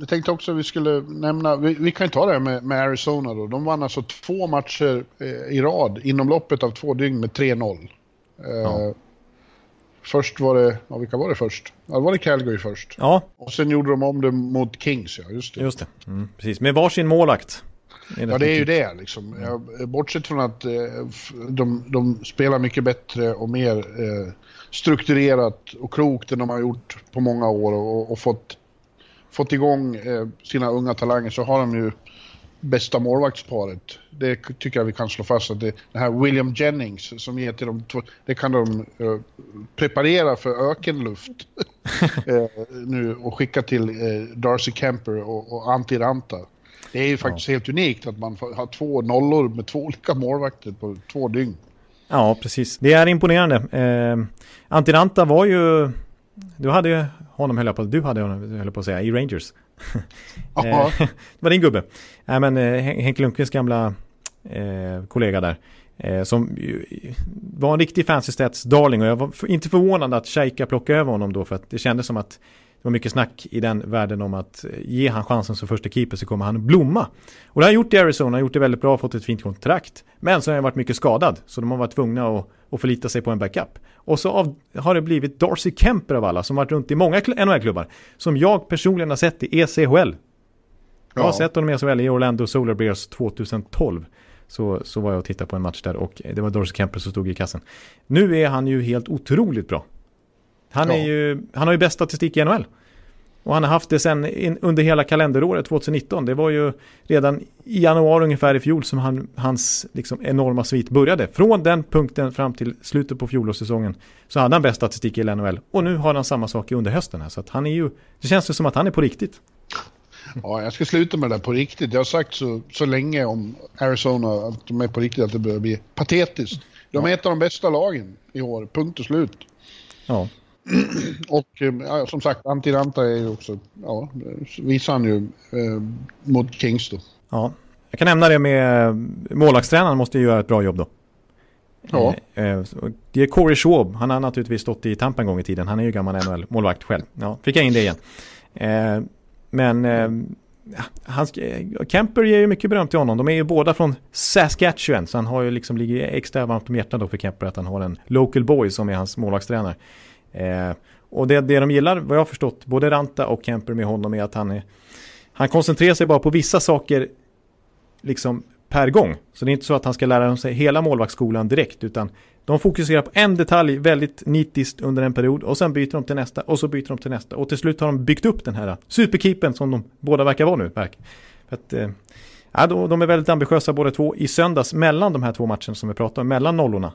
Speaker 3: jag tänkte också att vi skulle nämna, vi, vi kan ju ta det här med, med, Arizona då. De vann alltså två matcher eh, i rad inom loppet av två dygn med 3-0. Eh, ja. Först var det, ja vilka var det först? Ja, var det Calgary först.
Speaker 2: Ja.
Speaker 3: Och sen gjorde de om det mot Kings, ja just det.
Speaker 2: Just det, mm, precis. Med varsin målakt.
Speaker 3: Ja, det är ju det liksom. Jag, bortsett från att eh, de, de, spelar mycket bättre och mer eh, strukturerat och klokt än de har gjort på många år och, och fått, fått igång eh, sina unga talanger så har de ju bästa målvaktsparet. Det tycker jag vi kan slå fast att det, det här William Jennings som ger till de två, det kan de uh, preparera för ökenluft uh, nu och skicka till Darcy Kemper och, och Antti Ranta. Det är ju faktiskt ja. helt unikt att man har två nollor med två olika målvakter på två dygn.
Speaker 2: Ja, precis. Det är imponerande. Eh, Antti Ranta var ju... Du hade ju honom, höll jag på, du hade honom, höll på att säga, i Rangers. Eh, det var din gubbe. Nej men eh, Henke Lundqvists gamla eh, kollega där. Eh, som var en riktig fancy stats darling och jag var inte förvånad att Shaika plockade över honom då för att det kändes som att det var mycket snack i den världen om att eh, ge han chansen som första keeper så kommer han blomma. Och det har han gjort i Arizona, har gjort det väldigt bra, fått ett fint kontrakt. Men så har han varit mycket skadad, så de har varit tvungna att, att förlita sig på en backup. Och så av, har det blivit Darcy Kemper av alla, som varit runt i många NHL-klubbar. Som jag personligen har sett i ECHL. Jag har sett honom i ECHL i Orlando Solar Bears 2012. Så, så var jag och tittade på en match där och det var Darcy Kemper som stod i kassen. Nu är han ju helt otroligt bra. Han, ja. är ju, han har ju bäst statistik i NHL. Och han har haft det sen in, under hela kalenderåret 2019. Det var ju redan i januari ungefär i fjol som han, hans liksom enorma svit började. Från den punkten fram till slutet på fjolårssäsongen så hade han bäst statistik i NHL. Och nu har han samma sak under hösten här. Så att han är ju, det känns ju som att han är på riktigt.
Speaker 3: Ja, jag ska sluta med det där på riktigt. Jag har sagt så, så länge om Arizona att de är på riktigt att det börjar bli patetiskt. De är ett av de bästa lagen i år, punkt och slut.
Speaker 2: Ja.
Speaker 3: Och eh, ja, som sagt, Antiranta är ju också, ja, visar han ju eh, mot Kings då.
Speaker 2: Ja, jag kan nämna det med målvaktstränaren måste ju göra ett bra jobb då.
Speaker 3: Ja.
Speaker 2: Eh, eh, det är Corey Schwab, han har naturligtvis stått i Tampa en gång i tiden. Han är ju gammal NHL-målvakt själv. Ja, fick jag in det igen. Eh, men han, Kemper ger ju mycket beröm till honom. De är ju båda från Saskatchewan, så han har ju liksom ligger extra varmt om hjärtat då för Kemper att han har en local boy som är hans målvaktstränare. Eh, och det, det de gillar, vad jag har förstått, både Ranta och Kemper med honom är att han är han koncentrerar sig bara på vissa saker liksom per gång. Så det är inte så att han ska lära sig hela målvaktsskolan direkt utan de fokuserar på en detalj väldigt nitiskt under en period och sen byter de till nästa och så byter de till nästa och till slut har de byggt upp den här superkeepen som de båda verkar vara nu. Verk. För att, eh, ja, då, de är väldigt ambitiösa båda två. I söndags mellan de här två matcherna som vi pratade om, mellan nollorna.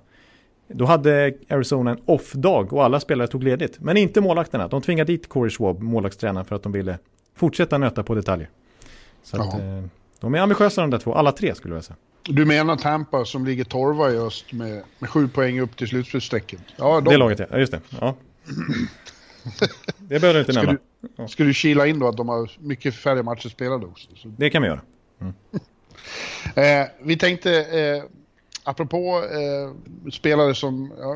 Speaker 2: Då hade Arizona en off-dag och alla spelare tog ledigt. Men inte målvakterna. De tvingade dit Corey Schwab, målvaktstränaren, för att de ville fortsätta nöta på detaljer. Så att, eh, de är ambitiösa de där två, alla tre skulle jag säga.
Speaker 3: Du menar Tampa som ligger torva i öst med, med sju poäng upp till slutspelsstrecket? Ja,
Speaker 2: de... Det laget ja, just det. Ja. det behöver du inte nämna.
Speaker 3: Du, ja. Ska du kila in då att de har mycket färre matcher spelade också? Så.
Speaker 2: Det kan vi göra. Mm.
Speaker 3: eh, vi tänkte, eh, apropå eh, spelare som ja,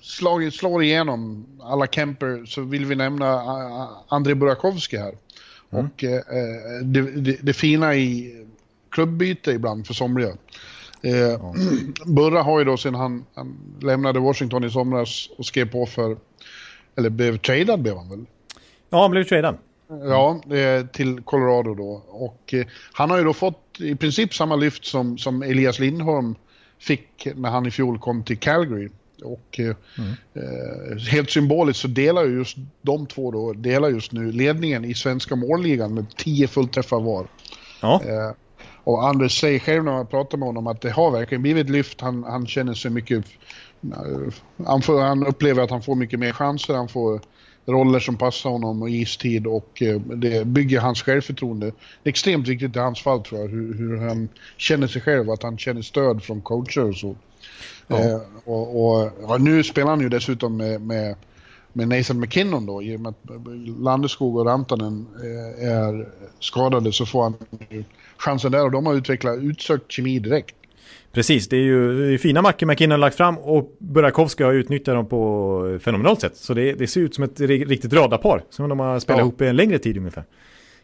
Speaker 3: slag, slår igenom alla Kemper så vill vi nämna uh, Andrei Burakovsky här. Mm. Och eh, det, det, det, fina i klubbyte ibland för somliga. Eh, ja. Burra har ju då sen han, han, lämnade Washington i somras och skrev på för, eller blev tradad blev han väl?
Speaker 2: Ja, han blev tradad.
Speaker 3: Ja, till Colorado då. Och eh, han har ju då fått i princip samma lyft som, som Elias Lindholm fick när han i fjol kom till Calgary. Och eh, mm. eh, helt symboliskt så delar ju just de två då, delar just nu ledningen i svenska målligan med tio fullträffar var. Ja. Eh, och Anders säger själv när man pratar med honom att det har verkligen blivit ett lyft. Han, han känner sig mycket... Eh, han, får, han upplever att han får mycket mer chanser, han får roller som passar honom och istid och eh, det bygger hans självförtroende. Det är extremt viktigt i hans fall tror jag, hur, hur han känner sig själv, att han känner stöd från coacher och så. Ja. Eh, och, och ja, nu spelar han ju dessutom med, med, med Nathan McKinnon då, i och med att Landeskog och Rantanen eh, är skadade så får han chansen där och de har utvecklat utsökt kemi direkt.
Speaker 2: Precis, det är ju det är fina mackor McKinnon har lagt fram och Burakovsky har utnyttjat dem på fenomenalt sätt. Så det, det ser ut som ett riktigt radarpar som de har spelat ja. ihop en längre tid ungefär.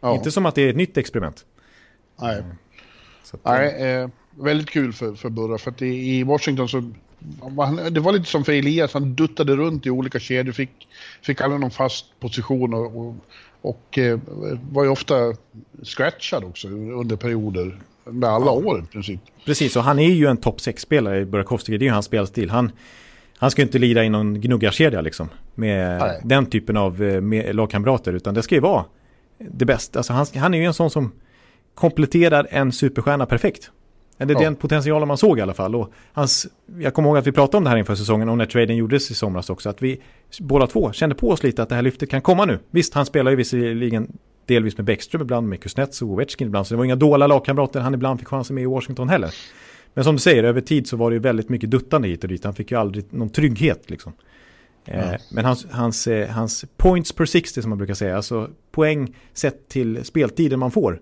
Speaker 2: Ja. Inte som att det är ett nytt experiment.
Speaker 3: Nej, att, Nej eh, väldigt kul för, för Burra. För att i, i Washington så det var lite som för Elias, han duttade runt i olika kedjor, fick, fick aldrig någon fast position och, och, och eh, var ju ofta scratchad också under perioder. Under alla år i princip.
Speaker 2: Precis, och han är ju en topp 6-spelare, Burakovsky, det är ju hans spelstil. Han, han ska inte lira i någon gnuggarkedja liksom. Med Nej. den typen av eh, med lagkamrater, utan det ska ju vara det bästa. Alltså han, han är ju en sån som kompletterar en superstjärna perfekt. Eller ja. den potentialen man såg i alla fall. Och hans, jag kommer ihåg att vi pratade om det här inför säsongen och när traden gjordes i somras också. Att vi båda två kände på oss lite att det här lyftet kan komma nu. Visst, han spelar ju visserligen delvis med Bäckström ibland, med Kuznets och Ovechkin ibland. Så det var inga dåliga lagkamrater han ibland fick chansen med i Washington heller. Men som du säger, över tid så var det ju väldigt mycket duttande hit och dit. Han fick ju aldrig någon trygghet liksom. Mm. men hans, hans, eh, hans points per 60 som man brukar säga, alltså poäng sett till speltiden man får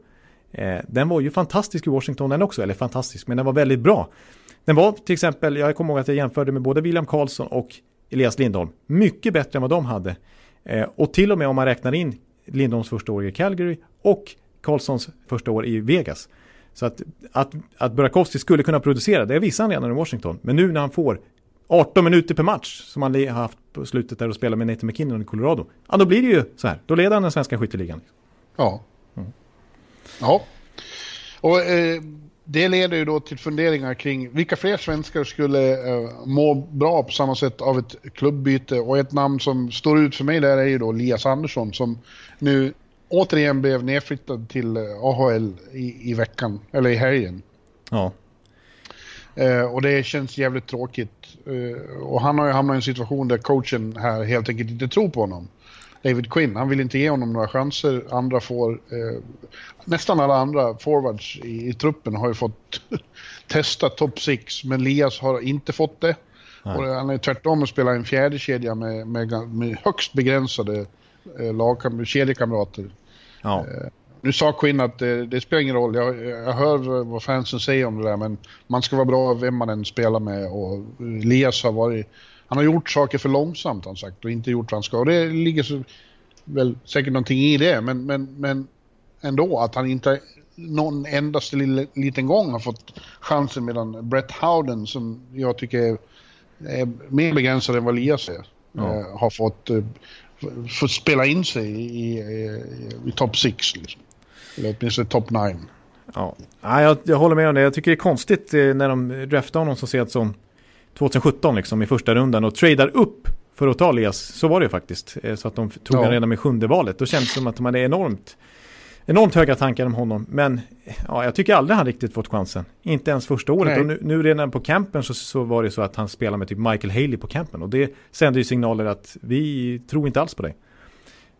Speaker 2: Eh, den var ju fantastisk i Washington den också, eller fantastisk, men den var väldigt bra. Den var till exempel, jag kommer ihåg att jag jämförde med både William Karlsson och Elias Lindholm. Mycket bättre än vad de hade. Och till och med om man räknar in Lindholms första år i Calgary och Karlssons första år i Vegas. Så att, att, att Burakovsky skulle kunna producera, det visade han redan i Washington. Men nu när han får 18 minuter per match som han har haft på slutet där och spelar med Nathan McKinnon i Colorado. Ja, då blir det ju så här. Då leder han den svenska skytteligan.
Speaker 3: Ja, Ja. Och eh, det leder ju då till funderingar kring vilka fler svenskar skulle eh, må bra på samma sätt av ett klubbyte. Och ett namn som står ut för mig där är ju då Lias Andersson som nu återigen blev nedflyttad till eh, AHL i, i veckan, eller i helgen.
Speaker 2: Ja.
Speaker 3: Eh, och det känns jävligt tråkigt. Eh, och han har ju hamnat i en situation där coachen här helt enkelt inte tror på honom. David Quinn. Han vill inte ge honom några chanser. Andra får... Eh, nästan alla andra forwards i, i truppen har ju fått testa top 6, men Lias har inte fått det. Och han är tvärtom och spelar en fjärde kedja med, med, med högst begränsade eh, kedjekamrater. Ja. Eh, nu sa Quinn att det, det, spelar ingen roll. Jag, jag hör vad fansen säger om det där, men man ska vara bra vem man än spelar med. Och Elias har varit... Han har gjort saker för långsamt, han sagt, och inte gjort vad han ska. Och det ligger så, väl säkert någonting i det, men, men, men ändå att han inte någon endaste liten gång har fått chansen medan Brett Howden, som jag tycker är, är mer begränsad än vad Elias är, ja. äh, har fått, äh, fått spela in sig i, i, i topp 6. Liksom. Eller åtminstone top 9.
Speaker 2: Ja, ja jag, jag håller med om det. Jag tycker det är konstigt eh, när de draftar honom så sent som 2017 liksom i första rundan och tradar upp för att ta Elias. Så var det faktiskt. Eh, så att de tog ja. honom redan med sjunde valet. Då kändes det som att de hade enormt, enormt höga tankar om honom. Men ja, jag tycker aldrig han riktigt fått chansen. Inte ens första året. Nej. Och nu, nu redan på campen så, så var det så att han spelade med typ Michael Haley på campen. Och det sände ju signaler att vi tror inte alls på dig.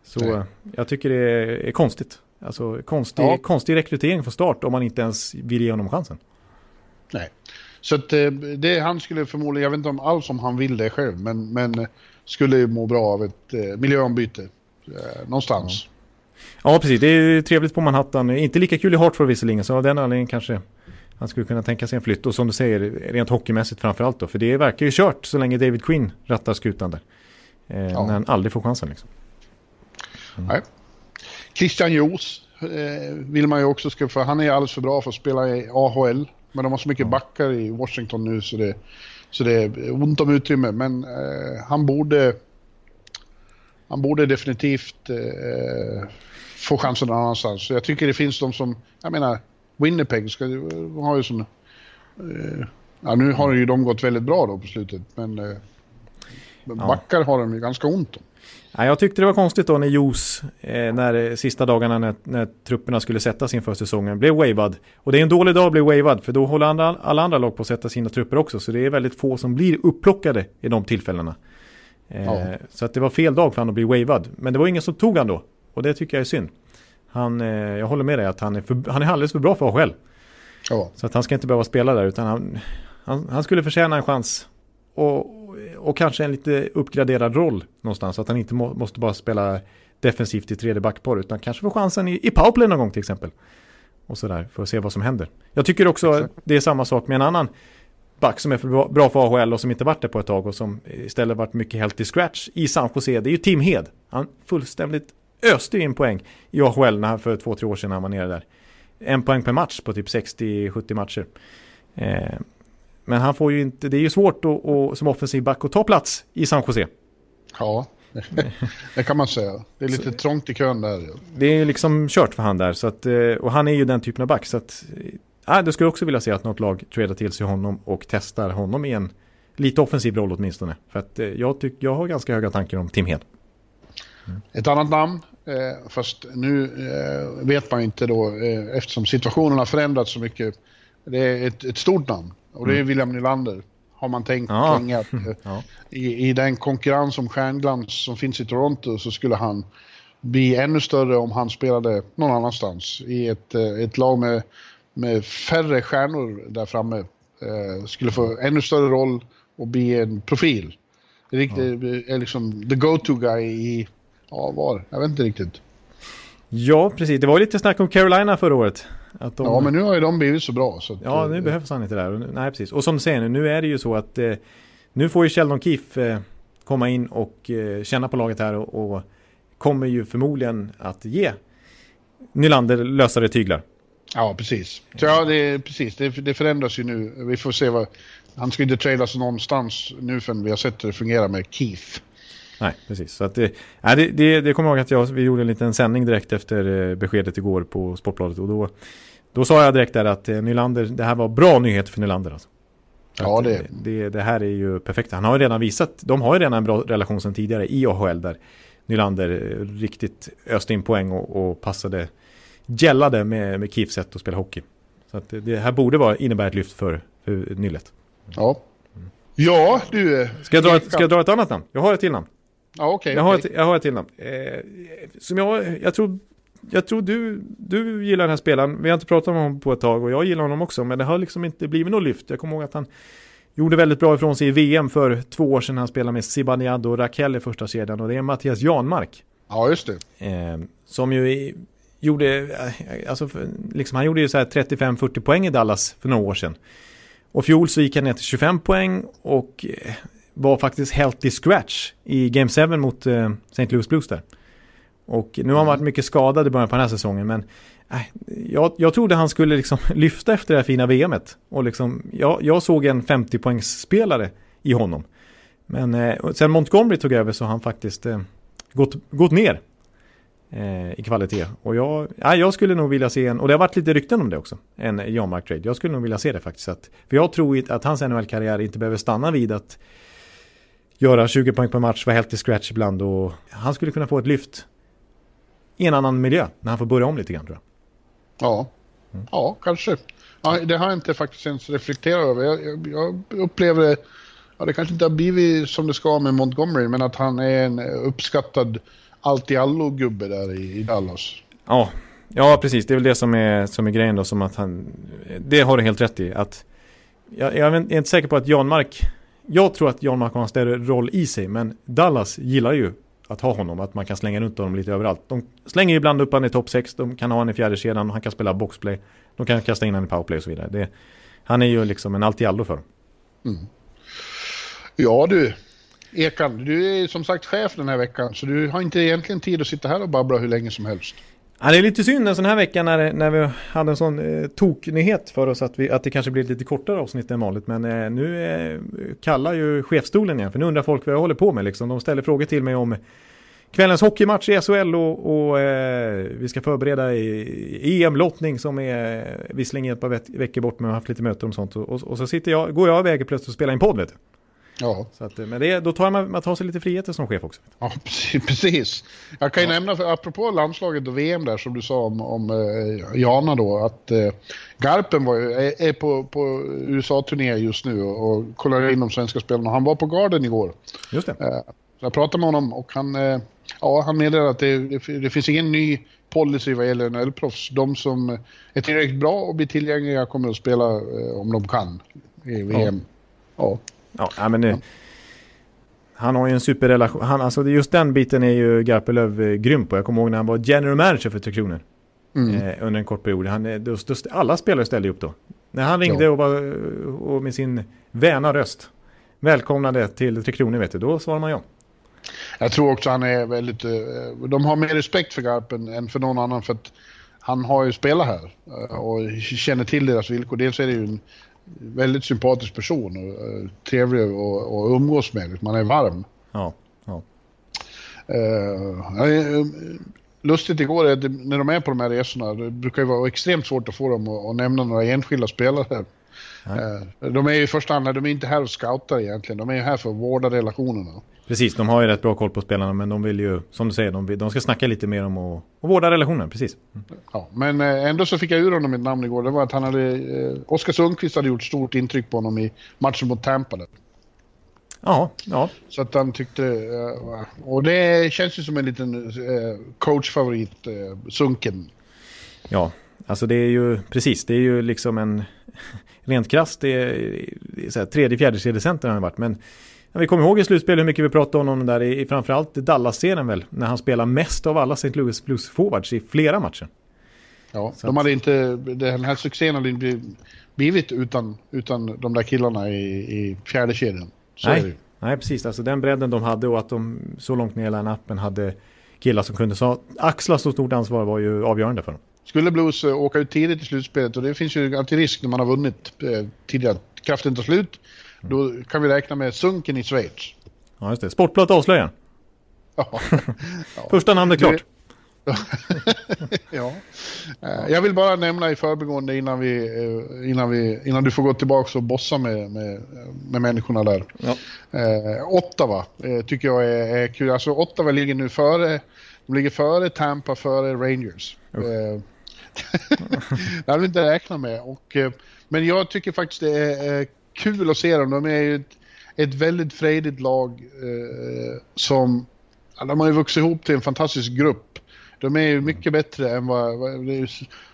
Speaker 2: Så Nej. jag tycker det är, är konstigt. Alltså konstig, ja. konstig rekrytering från start om man inte ens vill ge honom chansen.
Speaker 3: Nej, så att eh, det, han skulle förmodligen, jag vet inte om alls om han vill det själv, men, men skulle må bra av ett eh, miljöombyte eh, någonstans.
Speaker 2: Ja. ja, precis. Det är trevligt på Manhattan. Inte lika kul i Hartford visserligen, så av den anledningen kanske han skulle kunna tänka sig en flytt. Och som du säger, rent hockeymässigt framförallt då. För det verkar ju kört så länge David Quinn rattar skutan där. Eh, ja. När han aldrig får chansen liksom.
Speaker 3: Mm. Nej. Christian Jos eh, vill man ju också ska, för han är alldeles för bra för att spela i AHL. Men de har så mycket backar i Washington nu så det, så det är ont om utrymme. Men eh, han borde han borde definitivt eh, få chansen någon annanstans. Så jag tycker det finns de som, jag menar, Winnipeg ska, har ju sån... Eh, ja, nu har ju de gått väldigt bra då på slutet, men eh, backar har de ju ganska ont om.
Speaker 2: Ja, jag tyckte det var konstigt då när Jos, eh, när sista dagarna när, när trupperna skulle sättas inför säsongen, blev wavad. Och det är en dålig dag att bli wavad, för då håller andra, alla andra lag på att sätta sina trupper också. Så det är väldigt få som blir upplockade i de tillfällena. Eh, ja. Så att det var fel dag för honom att bli wavad. Men det var ingen som tog han då. Och det tycker jag är synd. Han, eh, jag håller med dig att han är, för, han är alldeles för bra för AHL. Ja. Så att han ska inte behöva spela där, utan han, han, han skulle förtjäna en chans. Och, och kanske en lite uppgraderad roll någonstans. Så att han inte må, måste bara spela defensivt i tredje backpar utan kanske få chansen i, i powerplay någon gång till exempel. Och sådär för att se vad som händer. Jag tycker också Exakt. det är samma sak med en annan back som är för bra för AHL och som inte varit det på ett tag och som istället varit mycket helt i scratch i San Jose. Det är ju Tim Hed. Han fullständigt öste in poäng i AHL när han för två, tre år sedan han var nere där. En poäng per match på typ 60-70 matcher. Eh, men han får ju inte, det är ju svårt att, att, som offensiv back att ta plats i San Jose.
Speaker 3: Ja, det kan man säga. Det är lite så, trångt i kön där.
Speaker 2: Det är liksom kört för han där. Så att, eh, och han är ju den typen av back. Så att, äh, det skulle också vilja se att något lag tradar till sig honom och testar honom i en lite offensiv roll åtminstone. För att eh, jag, tyck, jag har ganska höga tankar om Tim Hed.
Speaker 3: Mm. Ett annat namn, eh, fast nu eh, vet man inte då eh, eftersom situationen har förändrats så mycket. Det är ett, ett stort namn. Och det är mm. William Nylander. Har man tänkt ja. länge att ja. i, i den konkurrens om stjärnglans som finns i Toronto så skulle han bli ännu större om han spelade någon annanstans. I ett, eh, ett lag med, med färre stjärnor där framme. Eh, skulle få ännu större roll och bli en profil. Riktigt, ja. är liksom the go-to guy i, ja var? Jag vet inte riktigt.
Speaker 2: Ja, precis. Det var lite snack om Carolina förra året.
Speaker 3: De... Ja, men nu har ju de blivit så bra. Så
Speaker 2: att, ja, nu eh, behövs han inte där. Nej, precis. Och som du säger, nu är det ju så att eh, nu får ju Sheldon Keefe eh, komma in och eh, känna på laget här och, och, kommer ju förmodligen att ge Nylander lösare tyglar.
Speaker 3: Ja, precis. Så, ja, det, precis. Det, det, förändras ju nu. Vi får se vad... Han ska inte tradas någonstans nu förrän vi har sett hur det fungerar med Keefe.
Speaker 2: Nej, precis. Så att det, nej, det, det, det kommer jag ihåg att jag, vi gjorde en liten sändning direkt efter eh, beskedet igår på Sportbladet. Och då, då sa jag direkt där att eh, Nylander, det här var bra nyheter för Nylander. Alltså.
Speaker 3: Ja, det.
Speaker 2: det. Det här är ju perfekt. Han har ju redan visat, de har ju redan en bra relation sedan tidigare i AHL där Nylander eh, riktigt öste in poäng och, och passade, gällade med, med Kiefs sätt att spela hockey. Så att det här borde vara, innebära ett lyft för, för Nyllet.
Speaker 3: Ja. Ja, du.
Speaker 2: Ska jag, dra ett, ska jag dra ett annat namn? Jag har ett till namn.
Speaker 3: Ja, okay,
Speaker 2: jag, har okay. ett, jag har ett till namn. Eh, som jag, jag tror, jag tror du, du gillar den här spelaren. Vi har inte pratat om honom på ett tag och jag gillar honom också. Men det har liksom inte blivit något lyft. Jag kommer ihåg att han gjorde väldigt bra ifrån sig i VM för två år sedan. Han spelade med Zibanejad och Raquel i första kedjan. Och det är Mattias Janmark.
Speaker 3: Ja, just det.
Speaker 2: Eh, som ju gjorde, eh, alltså, liksom, han gjorde ju så här 35-40 poäng i Dallas för några år sedan. Och fjol så gick han ner till 25 poäng och eh, var faktiskt healthy scratch i Game 7 mot eh, St. Louis Blues där. Och nu har han varit mycket skadad i början på den här säsongen men äh, jag, jag trodde han skulle liksom lyfta efter det här fina VMet. Och liksom, jag, jag såg en 50 poängsspelare i honom. Men eh, sen Montgomery tog över så har han faktiskt eh, gått, gått ner eh, i kvalitet. Och jag, ja, jag skulle nog vilja se en, och det har varit lite rykten om det också, en John Mark Trade. Jag skulle nog vilja se det faktiskt. Att, för jag tror att hans NHL-karriär inte behöver stanna vid att göra 20 poäng per match, vara helt i scratch ibland och han skulle kunna få ett lyft i en annan miljö när han får börja om lite grann tror
Speaker 3: jag. Ja, mm. ja kanske. Ja, det har jag inte faktiskt ens reflekterat över. Jag, jag, jag upplever det, ja, det kanske inte har blivit som det ska med Montgomery, men att han är en uppskattad allt-i-allo-gubbe där i, i Dallas.
Speaker 2: Ja, ja, precis. Det är väl det som är, som är grejen då, som att han, det har du helt rätt i. Att, jag, jag är inte säker på att Jan Mark, jag tror att Jan Mark har en större roll i sig, men Dallas gillar ju att ha honom, att man kan slänga runt honom lite överallt. De slänger ibland upp honom i topp 6, de kan ha honom i fjärde kedjan, han kan spela boxplay, de kan kasta in honom i powerplay och så vidare. Det, han är ju liksom en allt-i-allo för dem. Mm.
Speaker 3: Ja du, Ekan, du är som sagt chef den här veckan, så du har inte egentligen tid att sitta här och babbla hur länge som helst.
Speaker 2: Ja, det är lite synd en sån här vecka när, när vi hade en sån eh, toknyhet för oss att, vi, att det kanske blir lite kortare avsnitt än vanligt. Men eh, nu eh, kallar ju chefstolen igen, för nu undrar folk vad jag håller på med. Liksom. De ställer frågor till mig om kvällens hockeymatch i SHL och, och eh, vi ska förbereda EM-lottning som är eh, visserligen ett par veckor bort men har haft lite möten om sånt. Och, och, och så sitter jag, går jag iväg plötsligt och spelar in podd vet du. Ja. Så att, men det, då tar man, man tar sig lite friheter som chef också.
Speaker 3: Ja, precis. Jag kan ju ja. nämna, för, apropå landslaget och VM där som du sa om, om eh, Jana då, att eh, Garpen var, är, är på, på USA-turné just nu och, och kollar in de svenska spelarna. Han var på Garden igår.
Speaker 2: Just det. Eh,
Speaker 3: jag pratade med honom och han, eh, ja, han meddelade att det, det, det, finns ingen ny policy vad gäller NHL-proffs. De som är tillräckligt bra och blir tillgängliga kommer att spela eh, om de kan i VM. Ja.
Speaker 2: ja. Ja, men nu, han har ju en superrelation. Han, alltså just den biten är ju Garpenlöv eh, grym på. Jag kommer ihåg när han var general manager för Tre Kronor. Mm. Eh, under en kort period. Han, då, då, alla spelare ställde upp då. När han ringde ja. och, var, och med sin väna röst välkomnade till Tre Kronor vet du, då svarar man ja.
Speaker 3: Jag tror också han är väldigt... Eh, de har mer respekt för Garpen än för någon annan för att han har ju spelat här eh, och känner till deras villkor. Dels är det ju en väldigt sympatisk person och eh, trevlig att umgås med. Man är varm.
Speaker 2: Ja, ja.
Speaker 3: Uh, lustigt igår är att när de är på de här resorna, det brukar ju vara extremt svårt att få dem att, att nämna några enskilda spelare. Ja. De är ju i första hand, de är inte här och scoutar egentligen, de är ju här för att vårda relationerna.
Speaker 2: Precis, de har ju rätt bra koll på spelarna men de vill ju, som du säger, de, vill, de ska snacka lite mer om att och vårda relationen, precis. Mm.
Speaker 3: Ja, men eh, ändå så fick jag ur honom ett namn igår, det var att han hade, eh, Oskar Sundqvist hade gjort stort intryck på honom i matchen mot Tampa där.
Speaker 2: Ja, ja.
Speaker 3: Så att han tyckte, eh, och det känns ju som en liten eh, coachfavorit, eh, Sunken.
Speaker 2: Ja, alltså det är ju, precis, det är ju liksom en, rent krasst, det är, tredje, fjärde center har han varit, men vi kommer ihåg i slutspel hur mycket vi pratade om honom där i, i framförallt Dallas-serien väl. När han spelar mest av alla St. Louis Blues forwards i flera matcher.
Speaker 3: Ja, Så de hade inte, den här succén hade inte blivit utan, utan de där killarna i, i fjärde kedjan.
Speaker 2: Så nej, nej, precis. Alltså den bredden de hade och att de så långt ner i line-upen hade killar som kunde så, axla så stort ansvar var ju avgörande för dem.
Speaker 3: Skulle Blues eh, åka ut tidigt i slutspelet och det finns ju alltid risk när man har vunnit eh, tidigare. Kraften tar slut då kan vi räkna med sunken i Schweiz.
Speaker 2: Ja, just det. Sportbladet avslöjar. Ja. Första namnet klart.
Speaker 3: ja. Eh, jag vill bara nämna i förbigående innan, vi, eh, innan, vi, innan du får gå tillbaka och bossa med, med, med människorna där. Ja. Eh, Ottawa eh, tycker jag är, är, kul. Alltså Ottawa ligger nu före, de ligger före Tampa, före Rangers. Eh, det hade vi inte räknat med. Och, eh, men jag tycker faktiskt det är kul att se dem. De är ju ett, ett väldigt frejdigt lag eh, som... De har ju vuxit ihop till en fantastisk grupp. De är ju mycket bättre än vad... vad,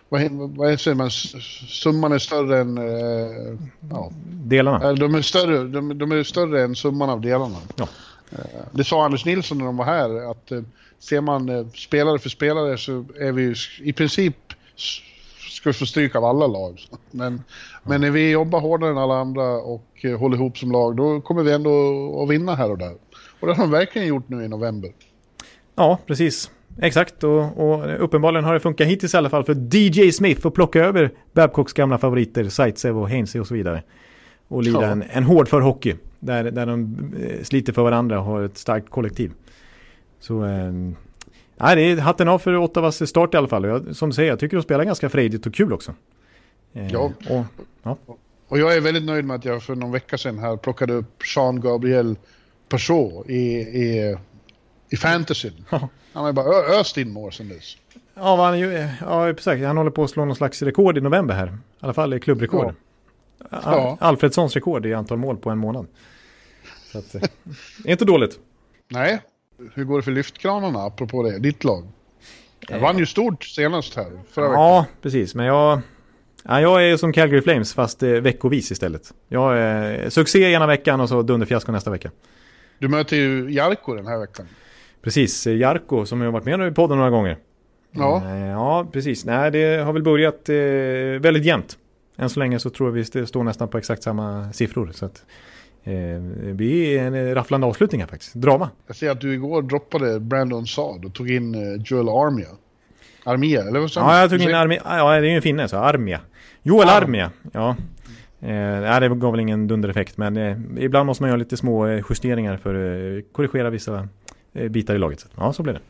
Speaker 3: vad, vad säger man? Summan är större än... Eh,
Speaker 2: ja. Delarna?
Speaker 3: De är större, de, de, är större än summan av delarna. Ja. Det sa Anders Nilsson när de var här, att eh, ser man eh, spelare för spelare så är vi i princip s- ska vi få stryk av alla lag. Men, men när vi jobbar hårdare än alla andra och eh, håller ihop som lag, då kommer vi ändå att vinna här och där. Och det har de verkligen gjort nu i november.
Speaker 2: Ja, precis. Exakt, och, och uppenbarligen har det funkat hittills i alla fall för DJ Smith att plocka över Babcocks gamla favoriter, Zaitsev och Hainsey och så vidare. Och lira
Speaker 3: Ja.
Speaker 2: en, en hård för hockey, där, där de eh, sliter för varandra och har ett starkt kollektiv. Så, eh, nej, det är hatten av för Ottawas start i alla fall. Jag, som du säger, jag tycker de spelar ganska frejdigt och kul också. Eh,
Speaker 3: Ja.
Speaker 2: Och, ja.
Speaker 3: Och jag är väldigt nöjd med att jag för någon vecka sedan här plockade upp Jean-Gabriel Peugeot i, i, i fantasyn.
Speaker 2: Ja.
Speaker 3: Han har ju bara öst in mål sen dess.
Speaker 2: Ja, han, ju- ja, exakt. Han håller på att slå någon slags rekord i november här. I alla fall i klubbrekord.
Speaker 3: Ja. Ja.
Speaker 2: Alfredssons rekord i antal mål på en månad. Så att, eh, är inte dåligt.
Speaker 3: Nej, hur går det för lyftkranarna apropå det? Ditt lag? Jag vann ju stort senast här förra veckan.
Speaker 2: Ja, precis. Men jag, ja, jag är som Calgary Flames fast eh, veckovis istället. Jag är succé ena veckan och så dunderfiasko nästa vecka.
Speaker 3: Du möter ju Jarko den här veckan.
Speaker 2: Precis, eh, Jarko som har varit med i podden några gånger.
Speaker 3: Ja,
Speaker 2: Eh, Ja, precis. Nej, det har väl börjat eh, väldigt jämnt. Än så länge så tror jag vi st- står nästan på exakt samma siffror. Så att, eh, är en eh, rafflande avslutning här faktiskt. Drama.
Speaker 3: jag ser att du igår droppade Brandon Saad och tog in eh, Joel Armia. Armia, eller vad sa
Speaker 2: Ja, jag tog in Armia. Ja, det är ju en finne så. Armia. Joel
Speaker 3: Ja.
Speaker 2: Armia. Ja. Eh, det gav väl ingen dundereffekt. Men eh, ibland måste man göra lite små eh, justeringar för att korrigera vissa bitar i laget. Så, ja, så blev det.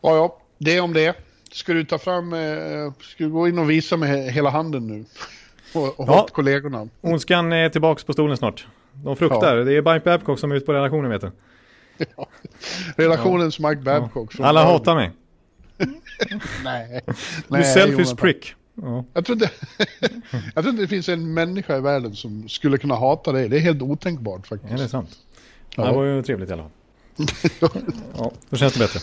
Speaker 3: Ja, ja, det om det. Ska du ta fram, eh, ska du gå in och visa med he- hela handen nu? Och, och
Speaker 2: Ja.
Speaker 3: åt kollegorna.
Speaker 2: Ondskan är tillbaks på stolen snart. De fruktar. Det är Mike Babcock som är ute på redaktionen vet du.
Speaker 3: Relationens Mike Babcock.
Speaker 2: Alla hatar mig.
Speaker 3: Nej.
Speaker 2: Du
Speaker 3: Nej,
Speaker 2: selfish
Speaker 3: Jonathan.
Speaker 2: prick. Ja.
Speaker 3: Jag tror, inte, jag tror inte det finns en människa i världen som skulle kunna hata dig. Det är helt otänkbart faktiskt.
Speaker 2: Är det sant?
Speaker 3: Ja.
Speaker 2: Det var ju trevligt i alla fall. Ja, då känns det bättre.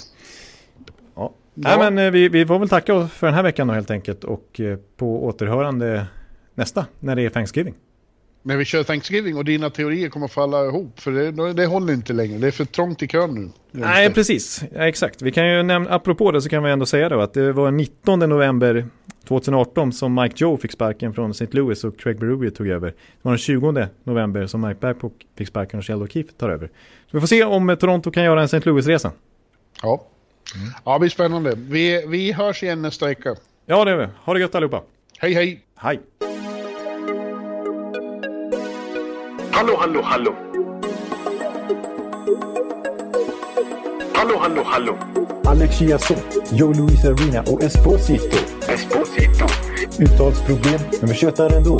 Speaker 2: Ja. Nej,
Speaker 3: Ja.
Speaker 2: men eh, vi, vi får väl tacka för den här veckan då helt enkelt och eh, på återhörande nästa när det är Thanksgiving.
Speaker 3: När vi kör Thanksgiving och dina teorier kommer falla ihop. För det, det håller inte längre. Det är för trångt i kön nu.
Speaker 2: Nej, precis. Ja, exakt. Vi kan ju nämna, apropå det så kan vi ändå säga då att det var 19 november 2018 som Mike Joe fick sparken från St. Louis och Craig Berube tog över. Det var den 20 november som Mike Babcock fick sparken och Sheldon Keefe tar över. Så vi får se om eh, Toronto kan göra en St. Louis-resa.
Speaker 3: Ja. ja, det blir spännande. Vi, vi hörs igen nästa vecka.
Speaker 2: Ja, det gör vi. Ha det gött allihopa.
Speaker 3: Hej, hej!
Speaker 2: Hej!
Speaker 4: Hallå, hallå, hallå. Hallå, hallå, hallå.
Speaker 5: Alex Chiazot, Joe Luis Arena och Esposito.
Speaker 4: Esposito.
Speaker 5: Uttalsproblem, men vi tjötar ändå.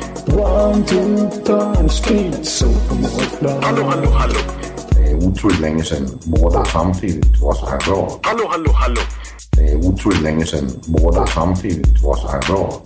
Speaker 5: One, two, time, speed, so
Speaker 4: Hallå, hallå, hallå.
Speaker 6: Det är otroligt länge sedan båda samtidigt var så här bra.
Speaker 4: Hallå, hallå, hallå.
Speaker 6: Det är otroligt länge sedan båda samtidigt var så här bra.